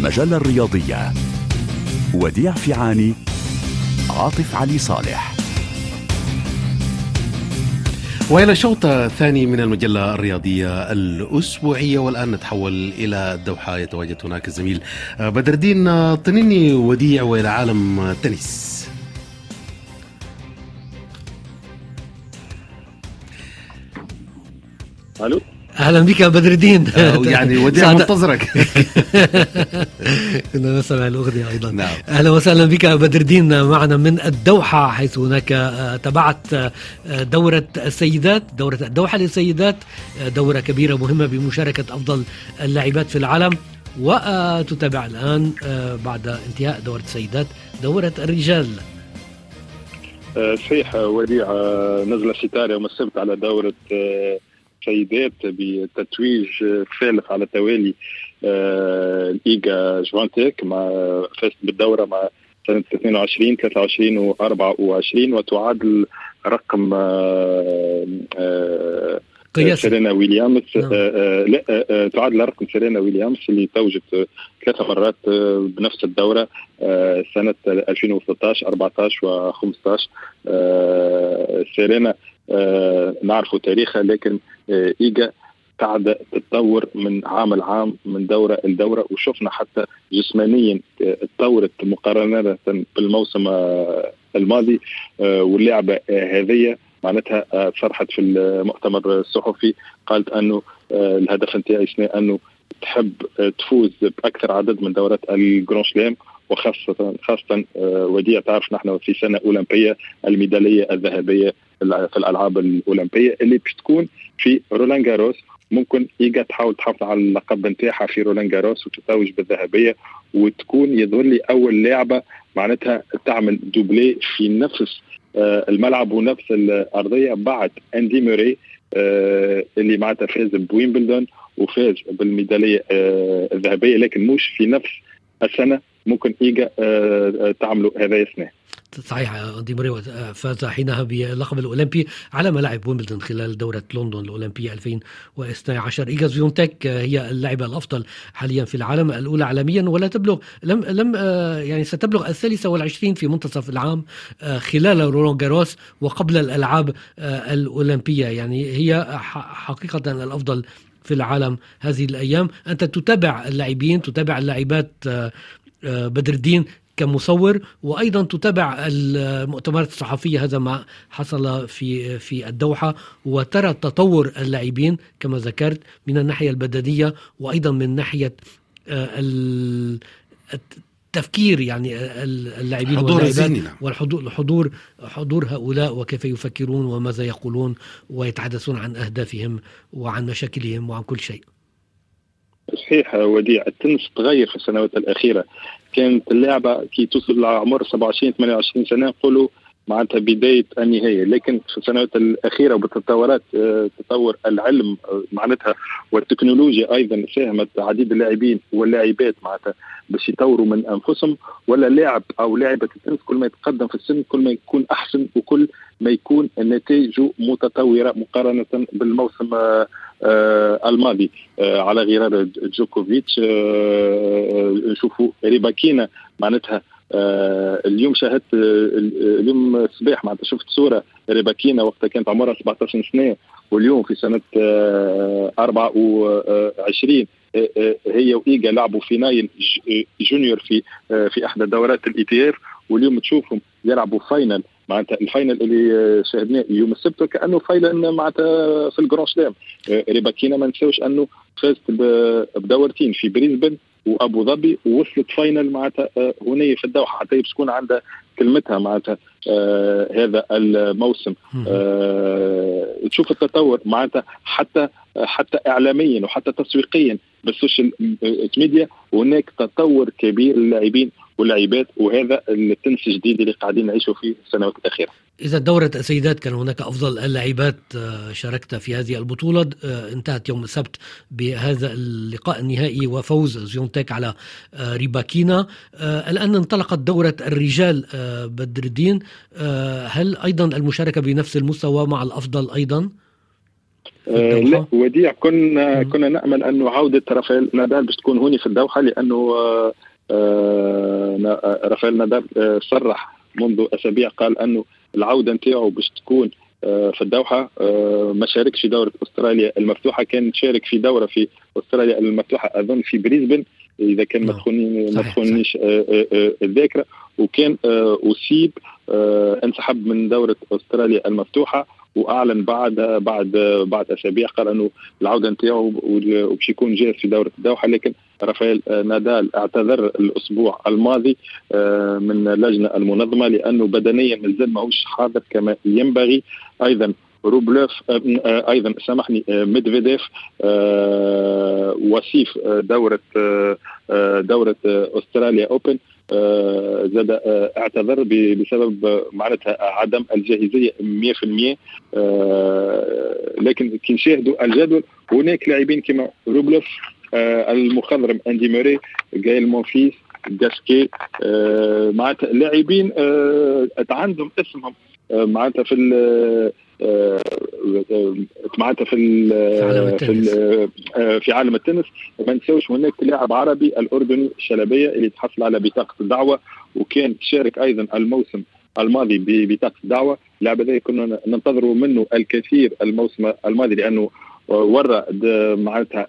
المجلة الرياضية. وديع فيعاني عاطف علي صالح. وإلى الشوط الثاني من المجلة الرياضية الأسبوعية والآن نتحول إلى الدوحه يتواجد هناك الزميل بدر الدين طنيني وديع وإلى عالم التنس أهلا بك يا بدر الدين. آه، يعني وديع منتظرك. كنا نسمع الأغنية أيضا. نعم. أهلا وسهلا بك يا بدر الدين. معنا من الدوحة حيث هناك آه، تبعت آه، دورة السيدات. دورة الدوحة للسيدات. دورة كبيرة مهمة بمشاركة أفضل اللاعبات في العالم. وتتابع الآن آه، بعد انتهاء دورة السيدات دورة الرجال. صحيح وديع نزل ستار يوم السبت على دورة سيدات بتتويج ثالث على التوالي آه، لإيجا شفيونتيك مع فاز بالدورة مع سنة 22 23 و 24 وتعادل رقم آه، آه، قياسي. سيرينا ويليامز. نعم. لا تعادل رقم سيرينا ويليامز اللي توجت ثلاث مرات بنفس الدورة آه، سنة 2013 14 و 15 آه، سيرينا نعرفوا تاريخها لكن آه، إيجا قاعدة تتطور من عام لعام من دورة لدورة وشفنا حتى جسمانيا آه، تطورت مقارنة بالموسم آه، الماضي واللعبة هذه. معناتها صرحت في المؤتمر الصحفي قالت أنه الهدف نتاعي شنو؟ أنه تحب تفوز بأكثر عدد من دورات الجران سلام وخاصة خاصة وديع تعرف نحن في سنة أولمبية الميدالية الذهبية في الع- في الألعاب الأولمبية اللي باش تكون في رولان جاروس. ممكن إيجا تحاول تحافظ على اللقب نتاعها في رولان جاروس وتتوج بالذهبية وتكون يظهر لي أول لعبة معناتها تعمل doublé في نفس آه، الملعب ونفس الأرضية بعد أندي موري آه، اللي معناتها فاز بويمبلدون وفاز بالميدالية آه، الذهبية لكن مش في نفس السنة. ممكن آه، تعملوا هذا السنة صحيح أندي موري فاز حينها باللقب الأولمبي على ملاعب ويمبلدون خلال دورة لندن الأولمبية 2012 إيجا زيونتك هي اللاعبة الأفضل حاليا في العالم الأولى عالميا ولا تبلغ لم لم آه، يعني ستبلغ الثالثة والعشرين في منتصف العام آه، خلال رولان جاروس وقبل الألعاب آه، الأولمبية. يعني هي ح- حقيقة الأفضل في العالم هذه الأيام. أنت تتابع اللاعبين تتابع اللاعبات آه، آه، بدر الدين كمصور وأيضا تتابع المؤتمرات الصحفية هذا ما حصل في في الدوحة وترى تطور اللاعبين كما ذكرت من الناحية البدنية وأيضا من ناحية آه، ال- التفكير يعني ال- اللاعبين حضور واللاعبات الذهني نعم. والحضور حضور حضور هؤلاء وكيف يفكرون وماذا يقولون ويتحدثون عن أهدافهم وعن مشاكلهم وعن كل شيء. صحيح وديع التنس تغير في السنوات الأخيرة. كانت اللعبة كي توصل لعمر 27 28 سنة نقولوا معناتها بداية النهاية. لكن في السنوات الأخيرة وبالتطورات آه، تطور العلم آه، معناتها والتكنولوجيا أيضا ساهمت عديد اللاعبين واللاعبات معناتها باش يطوروا من أنفسهم. ولا لاعب أو لاعبة التنس كل ما يتقدم في السن كل ما يكون أحسن وكل ما يكون نتائجه متطورة مقارنة بالموسم آه، الماضي آه، على غرار جوكوفيتش آه، نشوفوا ريباكينا معناتها آه، اليوم شاهدت آه، اليوم الصباح معناتها شفت صورة ريباكينا وقتها كانت عمرها 17 سنة واليوم في سنة آه، 24 آه، آه، هي وإيجا لعبوا في final junior في آه، في إحدى دورات ال ITF واليوم تشوفهم يلعبوا final معناتها ال final اللي آه، شاهدناه يوم السبت كانه final معناتها في ال Grand Slam. آه، ريباكينا ما نساوش أنه فازت بدورتين في بريسبن وأبو ظبي ووصلت final معناتها آه، هنا في الدوحة حتى باش تكون عندها كلمتها معناتها آه هذا الموسم. آه تشوف التطور معناتها حتى حتى اعلاميا وحتى تسويقيا بال social media هناك تطور كبير للاعبين واللاعبات وهذا التنس الجديد اللي قاعدين نعيشوا فيه السنوات الأخيرة. إذا دورة السيدات كان هناك أفضل اللاعبات آه، شاركت في هذه البطولة آه، انتهت يوم السبت بهذا اللقاء النهائي وفوز شفيونتيك على آه، ريباكينا الآن انطلقت دورة الرجال بدر الدين هل أيضا المشاركة بنفس المستوى مع الأفضل أيضا؟ آه؟ لا وديع كنا. كنا نأمل أنه عودة رافائيل نادال باش تكون هوني في الدوحة لأنه آه آه رافائيل نادال صرح منذ أسابيع قال أنه العودة نتاعو باش تكون في الدوحة ما شاركش في دورة أستراليا المفتوحة كان شارك في دورة في أستراليا المفتوحة أظن في بريسبن إذا كان ما. تخوني ما تخونيش الذاكرة وكان اصيب أنسحب من دورة أستراليا المفتوحة وأعلن بعد بعد بعد أسابيع قال أنه العودة نتاعو وباش يكون جاهز في دورة الدوحة لكن رافائيل نادال اعتذر الأسبوع الماضي من اللجنه المنظمة لأنه بدنيا مازال ماهوش حاضر كما ينبغي. أيضا روبلوف أيضا سامحني ميدفيديف وصيف دورة دورة أستراليا أوبن. زاد اعتذر بسبب معناتها عدم الجاهزية 100% لكن كي نشاهدوا الجدول هناك لاعبين كما روبلوف المخضرم أندي موري جايل مونفيس جاسكي معناتها لاعبين عندهم اسمهم معناتها في معناتها في في, في عالم التنس. ما نساوش هناك لاعب عربي الأردني الشلبية اللي تحصل على بطاقة الدعوة وكان شارك أيضا الموسم الماضي بطاقة الدعوة. اللاعب هذا كنا ننتظروا منه الكثير الموسم الماضي لأنه ورى معناتها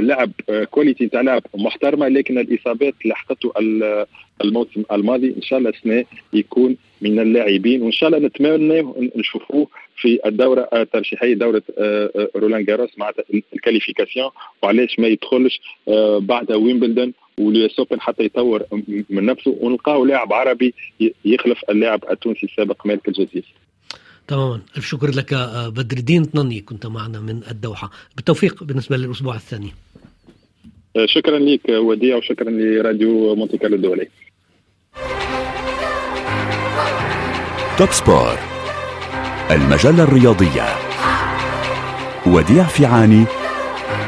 لعب كواليتي نتاع لعب محترمة لكن الإصابات لحقته الموسم الماضي. إن شاء الله السنة يكون من اللاعبين وإن شاء الله نتمنى نشوفوه في الدورة الترشيحية دورة رولان جاروس معناتها ال qualification. وعلاش ما يدخلش بعد ويمبلدون وال US Open حتى يطور من نفسه ونلقاو لاعب عربي يخلف اللاعب التونسي السابق مالك الجزيري تماما. ألف شكر لك بدر الدين. طنني كنت معنا من الدوحة. بالتوفيق بالنسبة للأسبوع الثاني. شكرا لك وديع وشكرا لراديو مونتي كارلو الدولي توب سبور المجلة الرياضية. وديع فيعاني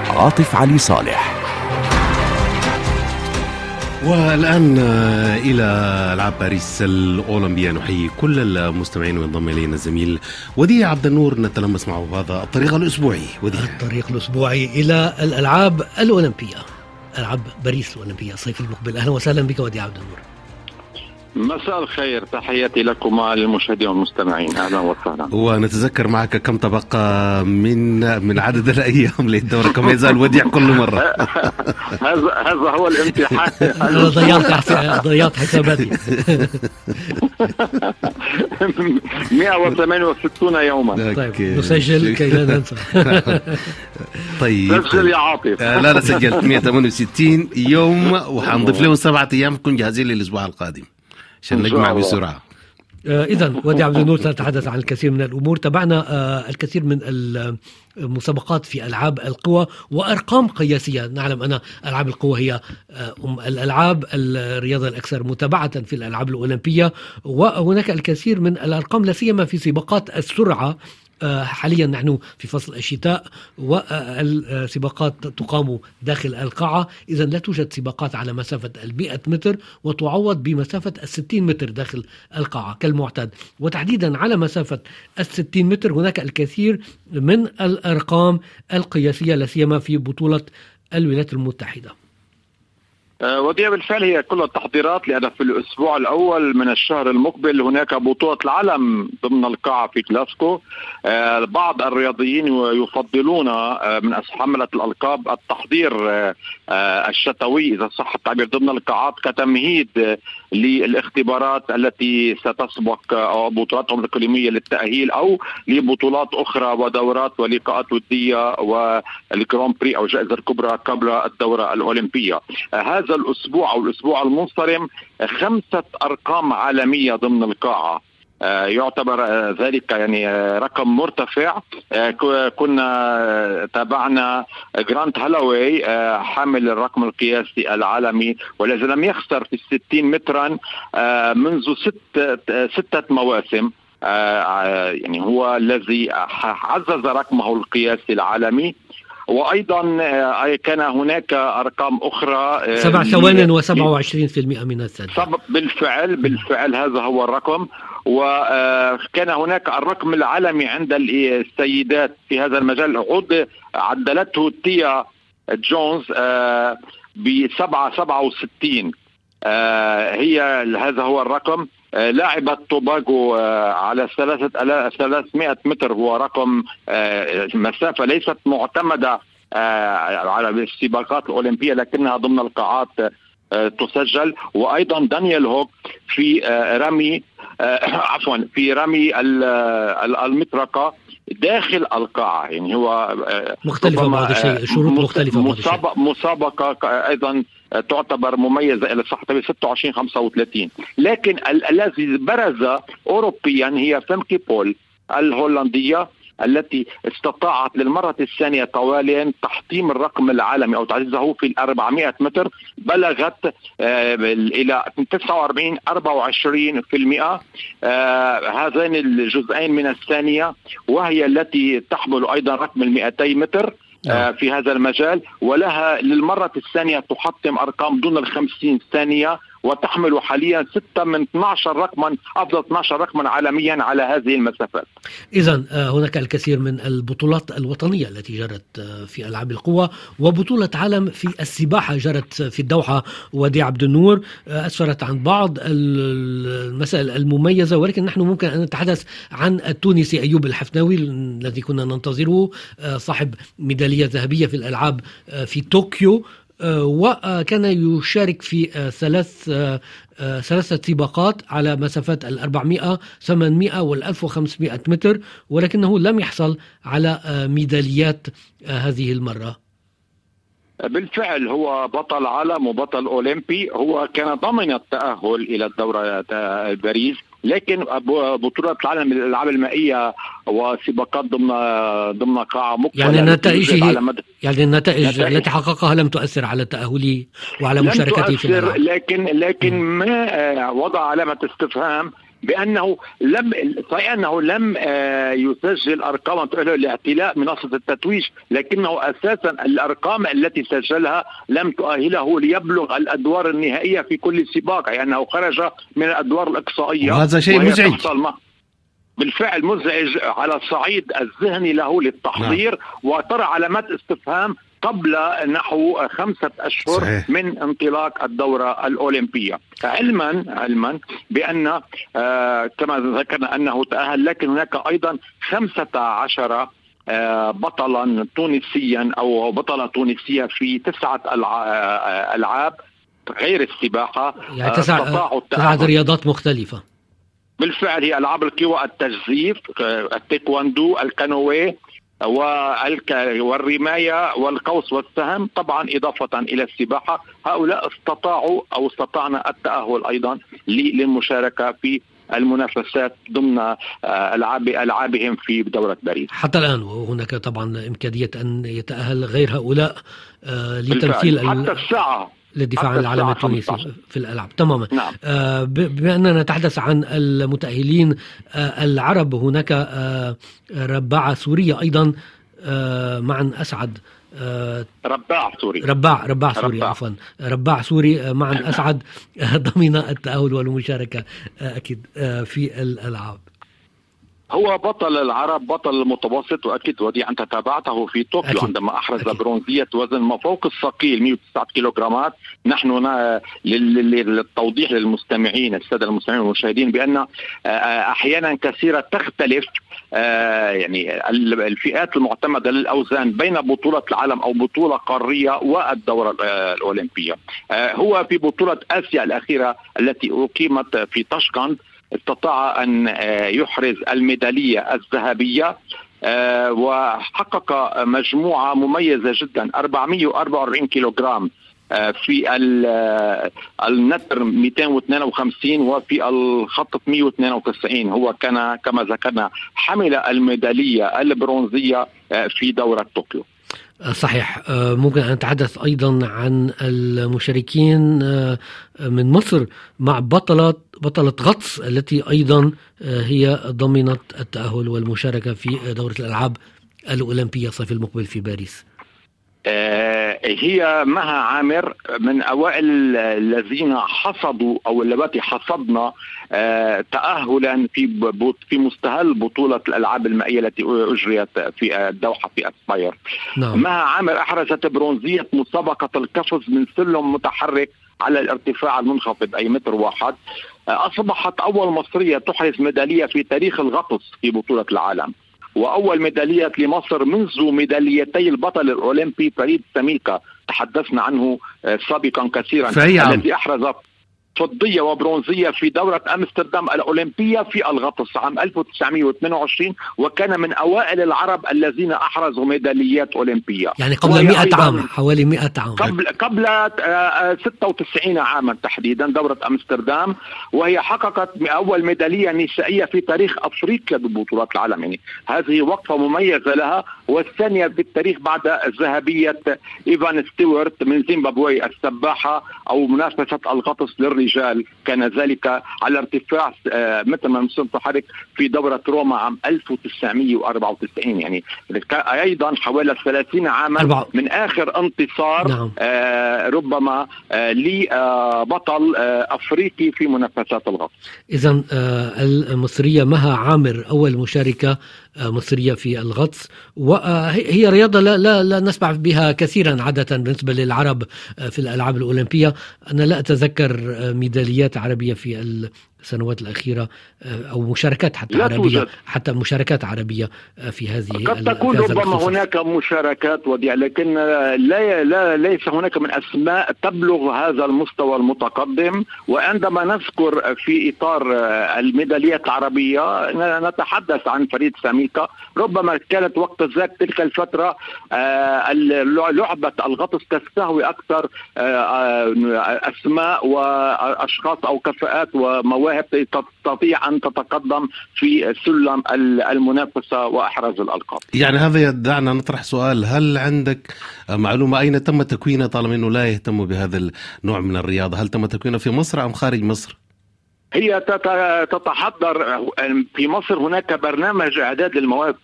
عاطف علي صالح. والآن إلى ألعاب باريس الأولمبية. نحيي كل المستمعين وينضم إلينا الزميل وديع عبد النور. نتلمس معه هذا الطريق الأسبوعي. وديع. الطريق الأسبوعي إلى الألعاب الأولمبية ألعاب باريس الأولمبية الصيف المقبل. أهلا وسهلا بك وديع عبد النور. مساء الخير تحياتي لكم للمشاهدين والمستمعين. أهلا وسهلا. ونتذكر معك كم تبقى من من عدد الأيام للدوره كما يزال وديع كل مرة. هذا هذا هو الامتحان. أنا ضيعت ضيعت حساباتي. 168 يوما. طيب نسجل كي لا ننسى. طيب. سجل يا عاطف. لا لا سجلت. 168 يوم وحنضيف لهم سبعة أيام. نكون جاهزين للأسبوع القادم. عشان نجمع بسرعة. آه اذا ودي عبد النور سنتحدث عن الكثير من الأمور. تابعنا آه الكثير من المسابقات في ألعاب القوى وأرقام قياسية. نعلم أن ألعاب القوى هي آه الألعاب الرياضة الأكثر متابعة في الألعاب الأولمبية وهناك الكثير من الأرقام لا سيما في سباقات السرعة. حاليا نحن في فصل الشتاء والسباقات تقام داخل القاعة. إذا لا توجد سباقات على مسافة المئة متر وتعوض بمسافة الستين متر داخل القاعة كالمعتاد. وتحديدا على مسافة الستين متر هناك الكثير من الأرقام القياسية لا سيما في بطولة الولايات المتحدة. ودي بالفعل هي كل التحضيرات لأن في الأسبوع الأول من الشهر المقبل هناك بطولة العالم ضمن القاعة في كلاسكو بعض الرياضيين يفضلون من حملة الألقاب التحضير الشتوي إذا صح التعبير ضمن القاعات كتمهيد للاختبارات التي ستسبق أو بطولاتهم الإقليمية للتأهيل أو لبطولات أخرى ودورات ولقاءات ودية والجران بري أو الجائزة الكبرى قبل الدورة الأولمبية. هذا الأسبوع أو الأسبوع المنصرم خمسة أرقام عالمية ضمن القاعة. يعتبر ذلك يعني رقم مرتفع. كنا تابعنا جرانت هالوي حامل الرقم القياسي العالمي والذي لم يخسر في الستين مترا منذ ست ستة مواسم. يعني هو الذي عزز رقمه القياسي العالمي. وأيضا كان هناك أرقام أخرى سبع ثوان و27% من الثانية. بالفعل بالفعل هذا هو الرقم. وكان هناك الرقم العالمي عند السيدات في هذا المجال. عد عدلته تيا جونز ب 7 67 هي هذا هو الرقم. لاعبة توباغو على ثلاثة 300 متر. هو رقم مسافة ليست معتمدة على السباقات الأولمبية لكنها ضمن القاعات تسجل. وأيضا دانيال هوك في رمي عفوا في رمي المطرقة داخل القاعة. يعني هو مختلفة بعض الشيء شروط مختلفة مسابقة مسابقه أيضا تعتبر مميزة إلى صح. 26 35 لكن الذي برز اوروبيا هي فيمكي بول الهولندية. التي استطاعت للمرة الثانية طواليا تحطيم الرقم العالمي أو تعزيزه في ال 400 متر بلغت آه، إلى 49 24 في المئة آه، هذين الجزئين من الثانية وهي التي تحمل أيضا رقم ال 200 متر آه، نعم. في هذا المجال ولها للمرة الثانية تحطم أرقام دون الخمسين ثانية وتحمل حاليا 6 من 12 رقما أفضل 12 رقما عالميا على هذه المسافات. اذا آه، هناك الكثير من البطولات الوطنية التي جرت آه، في ألعاب القوى وبطولة عالم في السباحة جرت في الدوحة ودي عبد النور آه، أسفرت عن بعض المسائل المميزة ولكن نحن ممكن أن نتحدث عن التونسي أيوب الحفناوي الذي كنا ننتظره صاحب ميدالية ذهبية في الألعاب في طوكيو وكان يشارك في آه، ثلاث آه، ثلاثة سباقات على مسافات ال 400 800 وال 1500 متر ولكنه لم يحصل على ميداليات هذه المرة. بالفعل هو بطل عالم وبطل أولمبي. هو كان ضمن التأهل إلى الدورة باريس. لكن بطولة العالم للألعاب المائية وسباقات ضمن ضمن قاعة مقفلة يعني نتائجه يعني النتائج التي حققها لم تؤثر على تأهله وعلى مشاركته في الألعاب لكن لكن ما وضع علامة استفهام بأنه لم صحيح أنه لم آه، يسجل ارقاما تؤهله لاعتلاء منصة التتويج لكنه أساسا الأرقام التي سجلها لم تؤهله ليبلغ الأدوار النهائية في كل سباق يعني أنه خرج من الأدوار الأقصائية وهذا شيء مزعج بالفعل مزعج على الصعيد الذهني له للتحضير نعم. وترى علامات استفهام قبل نحو خمسة أشهر صحيح. من انطلاق الدورة الأولمبية. علما علما بأن آه كما ذكرنا أنه تأهل لكن هناك أيضا خمسة عشر آه بطلا تونسيا أو بطلة تونسية في تسعة آه، ألعاب غير السباحة يعني تسعة, تسعة رياضات مختلفة. بالفعل هي ألعاب القوى التجزيف التيكواندو الكانوي والرماية والقوس والسهم طبعا إضافة إلى السباحة هؤلاء استطاعوا أو استطعنا التأهل أيضا للمشاركة في المنافسات ضمن آه، العاب ألعابهم في دورة باريس. حتى الآن وهناك طبعا إمكانية أن يتأهل غير هؤلاء آه، لتمثيل حتى الساعة للدفاع عن العلم التونسي في الألعاب. تماما. نعم. آه بما أننا نتحدث عن المتأهلين آه العرب هناك آه رباعة سورية أيضا معن أسعد رباع سوري رباع رباع سوري عفوا. رباع سوري معا أسعد آه، ضمن التأهل والمشاركة أكيد في الألعاب. هو بطل العرب بطل المتوسط وأكيد ودي أنت تابعته في طوكيو أكيد. عندما أحرز أكيد. برونزية وزن ما فوق الثقيل 109 كيلوغرامات نحن للتوضيح للمستمعين السادة المستمعين والمشاهدين بأن آه، آه، أحيانا كثيرة تختلف آه، يعني الفئات المعتمدة للأوزان بين بطولة العالم أو بطولة قارية والدورة الأولمبية هو في بطولة آسيا الأخيرة التي أقيمت في طشقند استطاع أن آه، يحرز الميدالية الذهبية آه، وحقق مجموعة مميزة جدا 444 كيلوغرام آه، في النتر 252 وفي الخط 192 هو كان كما ذكرنا حمل الميدالية البرونزية في دورة طوكيو. صحيح. ممكن أن نتحدث أيضا عن المشاركين من مصر مع بطلة بطلة غطس التي أيضا آه، هي ضمنت التأهل والمشاركة في دورة الألعاب الأولمبية الصيف المقبل في باريس. آه، هي مها عامر من أوائل الذين حصدوا أو اللواتي حصدنا آه، تاهلا في في مستهل بطولة الألعاب المائية التي أجريت في الدوحة في اسباير نعم. مها عامر أحرزت برونزية مسابقة القفز من سلم متحرك على الارتفاع المنخفض أي متر واحد. أصبحت أول مصرية تحرز ميدالية في تاريخ الغطس في بطولة العالم. وأول ميداليه لمصر منذ ميداليتي البطل الأولمبي فريد سميكا تحدثنا عنه سابقا كثيرا. الذي أحرز فضية وبرونزية في دورة أمستردام الأولمبية في الغطس عام 1922 وكان من أوائل العرب الذين أحرزوا ميداليات أولمبية. يعني قبل وهي 100 أيضاً عام حوالي 100 عام. قبل قبل آه، آه، 96 عاما تحديدا دورة أمستردام. وهي حققت أول ميدالية نسائية في تاريخ أفريقيا ببطولات العالم. يعني هذه وقفة مميزة لها. والثانية بالتاريخ بعد ذهبية إيفان ستيوارت من زيمبابوي السباحة أو منافسة الغطس للرجال كان ذلك على ارتفاع آه، ما مسلم حضرتك في دورة روما عام 1994 يعني أيضا حوالي 30 عاما. من آخر انتصار نعم. آه ربما آه لبطل آه أفريقي في منافسات الغطس إذا المصرية مها عامر أول مشاركة مصرية في الغطس. وهي رياضة لا, لا, لا نسمع بها كثيرا عادة بالنسبة للعرب آه، في الألعاب الأولمبية. أنا لا أتذكر آه، ميداليات عربية في السنوات الأخيرة آه، أو مشاركات حتى لا عربية توجد. حتى مشاركات عربية آه، في هذه قد تكون ربما. هناك مشاركات وديع لكن لا, لا ليس هناك من أسماء تبلغ هذا المستوى المتقدم وعندما نذكر في إطار الميداليات العربية نتحدث عن فريد ساميكا ربما كانت وقت ذاك تلك الفترة آه، لعبة الغطس تستهوي أكثر آه، آه، أسماء وأشخاص أو كفاءات ومواهب تستطيع أن تتقدم في سلم المنافسة وأحراز الألقاب. يعني هذا يدعنا نطرح سؤال هل عندك معلومة؟ أين تم تكوينه طالما أنه لا يهتم بهذا النوع من الرياضة؟ هل تم تكوينه في مصر أم خارج مصر؟ هي تت- تتحضر في مصر هناك برنامج إعداد للمواهب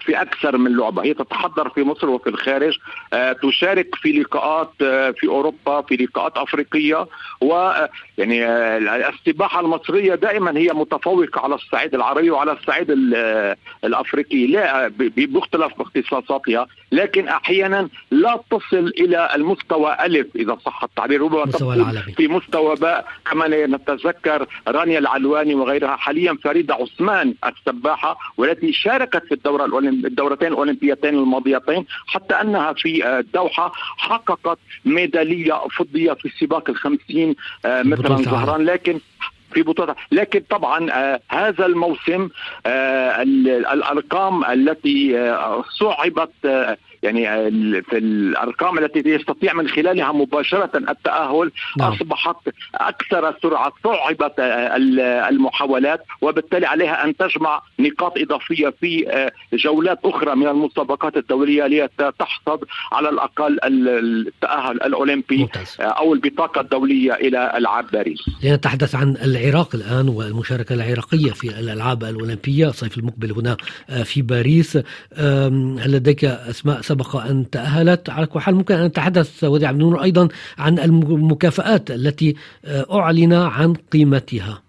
في أكثر من لعبة. هي تتحضر في مصر وفي الخارج. آه، تشارك في لقاءات آه، في أوروبا في لقاءات أفريقية و يعني آه، السباحة المصرية دائما هي متفوقة على الصعيد العربي وعلى الصعيد ال- آه، الأفريقي. لا ب- بمختلف اختصاصاتها لكن أحيانا لا تصل إلى المستوى ألف إذا صح التعبير ربما العالمي. في مستوى باء. كما نتذكر رانيا العلواني وغيرها حاليا فريدة عثمان السباحة والتي شاركت في الأولمب- الدورتين الأولمبيتين الماضيتين حتى أنها في آه، الدوحة حققت ميدالية فضية في سباق الخمسين آه، مثلا العالم. زهران لكن في بطولة لكن طبعا آه هذا الموسم آه ال- الأرقام التي آه صعبت آه يعني في الأرقام التي يستطيع من خلالها مباشرة التأهل نعم. أصبحت أكثر سرعة صعبت ال- المحاولات وبالتالي عليها أن تجمع نقاط إضافية في آه، جولات أخرى من المسابقات الدولية لتحصد على الأقل ال- التأهل الأولمبي ممتاز. آه، أو البطاقة الدولية إلى العاب باريس. لنتحدث عن العراق الآن والمشاركة العراقية في الألعاب الأولمبية الصيف المقبل هنا آه، في باريس. هل لديك أسماء؟ سبق أن تأهلت. على كل حال ممكن أن نتحدث وديع عبد النور أيضا عن المكافآت التي آه، أعلن عن قيمتها.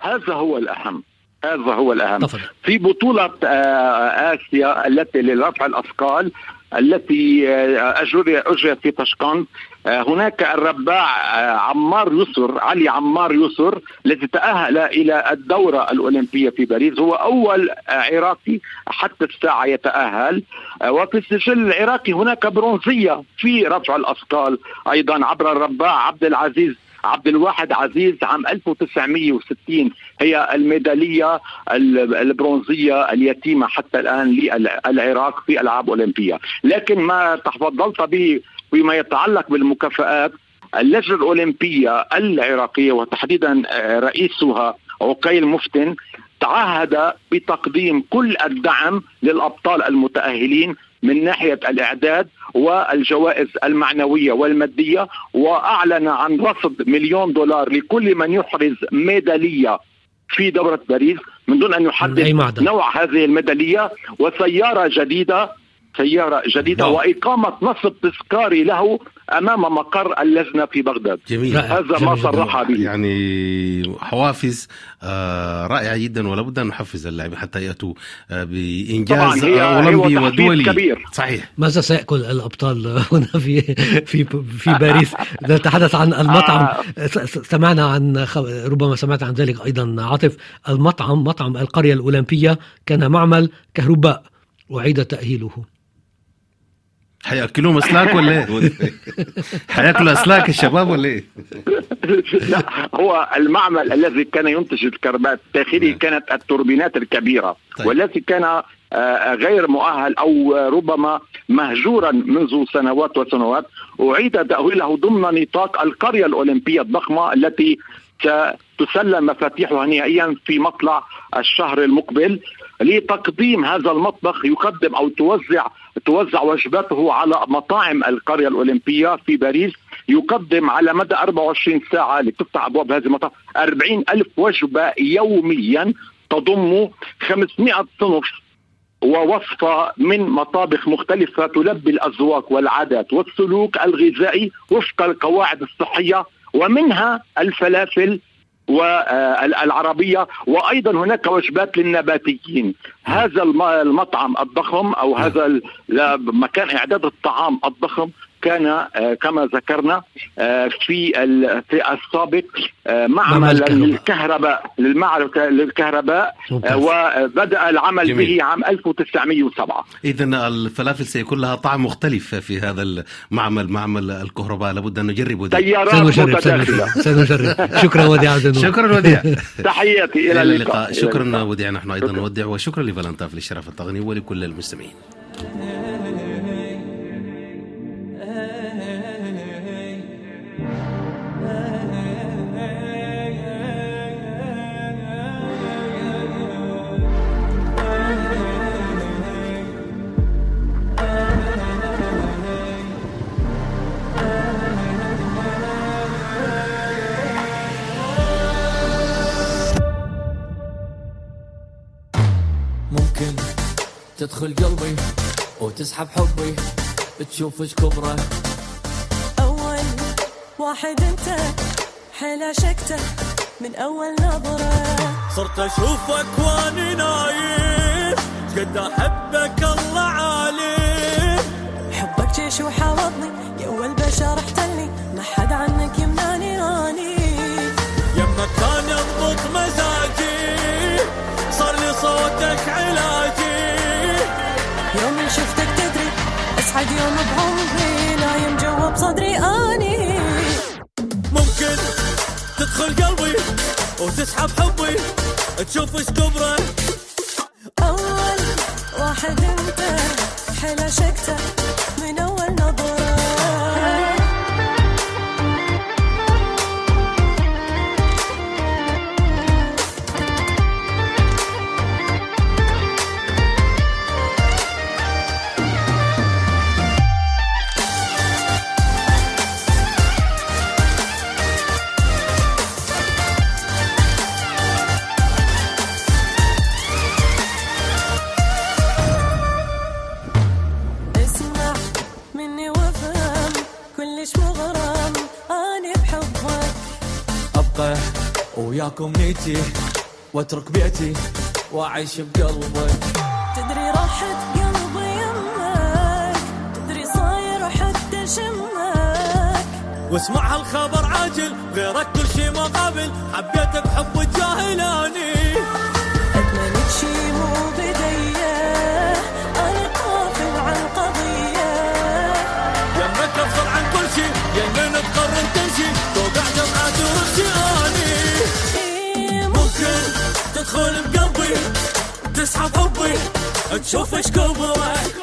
هذا هو الأهم. هذا هو الأهم. تفضل. في بطولة آه، آسيا التي لرفع الأثقال التي آه، أجريت في طشقند آه، هناك الرباع آه، عمار يسر علي عمار يسر الذي تأهل إلى الدورة الأولمبية في باريس. هو آه، عراقي حتى الساعة يتأهل. آه، وفي السجل العراقي هناك برونزية في رفع الأثقال أيضا عبر الرباع عبد العزيز عبد الواحد عزيز عام 1960 هي الميدالية ال- البرونزية اليتيمة حتى الآن للعراق في ألعاب أولمبية. لكن ما تفضلت به فيما يتعلق بالمكافآت اللجنة الأولمبية العراقية وتحديدا آه، رئيسها عقيل مفتن تعهد بتقديم كل الدعم للأبطال المتأهلين من ناحية الإعداد والجوائز المعنوية والمادية وأعلن عن رصد مليون دولار لكل من يحرز ميدالية في دورة باريس من دون أن يحدد نوع هذه الميدالية وسيارة جديدة سيارة جديدة نعم. وإقامة نصب تذكاري له أمام مقر اللجنة في بغداد. جميل. هذا جميل ما. صرح به. يعني حوافز آه، رائعة جدا ولا بد أن نحفز اللاعبين حتى يأتوا آه، بإنجاز طبعا هي هو أولمبي تحفيز ودولي كبير. صحيح. ماذا سيأكل الأبطال هنا في في في باريس؟ نتحدث عن المطعم آه. س- س- سمعنا عن خ- ربما سمعت عن ذلك أيضا عاطف. المطعم مطعم القرية الأولمبية كان معمل كهرباء أعيد تأهيله. حياكلوهم اسلاك ولا إيه؟ حياكلوا أسلاك الشباب ولا إيه؟ لا هو المعمل الذي كان ينتج الكهرباء الداخلي نعم. كانت التوربينات الكبيرة طيب. والتي كان آه، غير مؤهل أو ربما مهجورا منذ سنوات وسنوات أعيد تاهيله ضمن نطاق القرية الأولمبية الضخمة التي ستسلم مفاتيحها نهائيا في مطلع الشهر المقبل لتقديم هذا المطبخ يقدم أو توزع توزع وجباته على مطاعم القرية الأولمبية في باريس. يقدم على مدى 24 ساعة لتفتح أبواب هذه المطاعم. 40 ألف وجبة يوميا تضم 500 صنف ووصفة من مطابخ مختلفة تلبي الأذواق والعادات والسلوك الغذائي وفق القواعد الصحية ومنها الفلافل والعربية وأيضا هناك وجبات للنباتيين. هذا الم- المطعم الضخم أو هذا مكان إعداد الطعام الضخم كان آه، كما ذكرنا آه، في ال- في السابق آه، معمل الكهرباء. للكهرباء للمعرفة للكهرباء. وبدأ العمل جميل. به عام 1907 اذا الفلافل سيكون لها طعم مختلف في هذا المعمل معمل الكهرباء لابد أن نجربه دي. تيارات سنجرب سنجرب سنجرب شكرا وديع شكرا وديع تحياتي إلى إلى اللقاء شكرا. وديع نحن أيضا. نودع وشكرا لفالنتاف للشرف التقني ولكل المستمعين تدخل قلبي وتسحب حبي تشوف إيش كبره. أول واحد أنت حيل عشقته من أول نظرة. صرت اشوفك واني نايم قد أحبك الله عالم حبك جيش وحاوضني يا أول بشر احتلني أسعد يوم بعمري نايم جوا بصدري أني. ممكن تدخل قلبي وتسحب حبي تشوف إيش كبره. أول واحد أنت حيل عشقته وياكم نيتي واترك بيتي وأعيش بقلبك. تدري راحت قلبي يمك تدري صاير حتى شمك. واسمع هالخبر عاجل غيرك كل شي مقابل حبيتك حب الجاهلاني أتمنى شي مو بدية أنا قافل عن قضية يمك أفصل عن كل شي يمين تقرر تمشي توقع جمعة ورجعاني تدخل بقلبي تسحب حبي تشوف إيش كبرك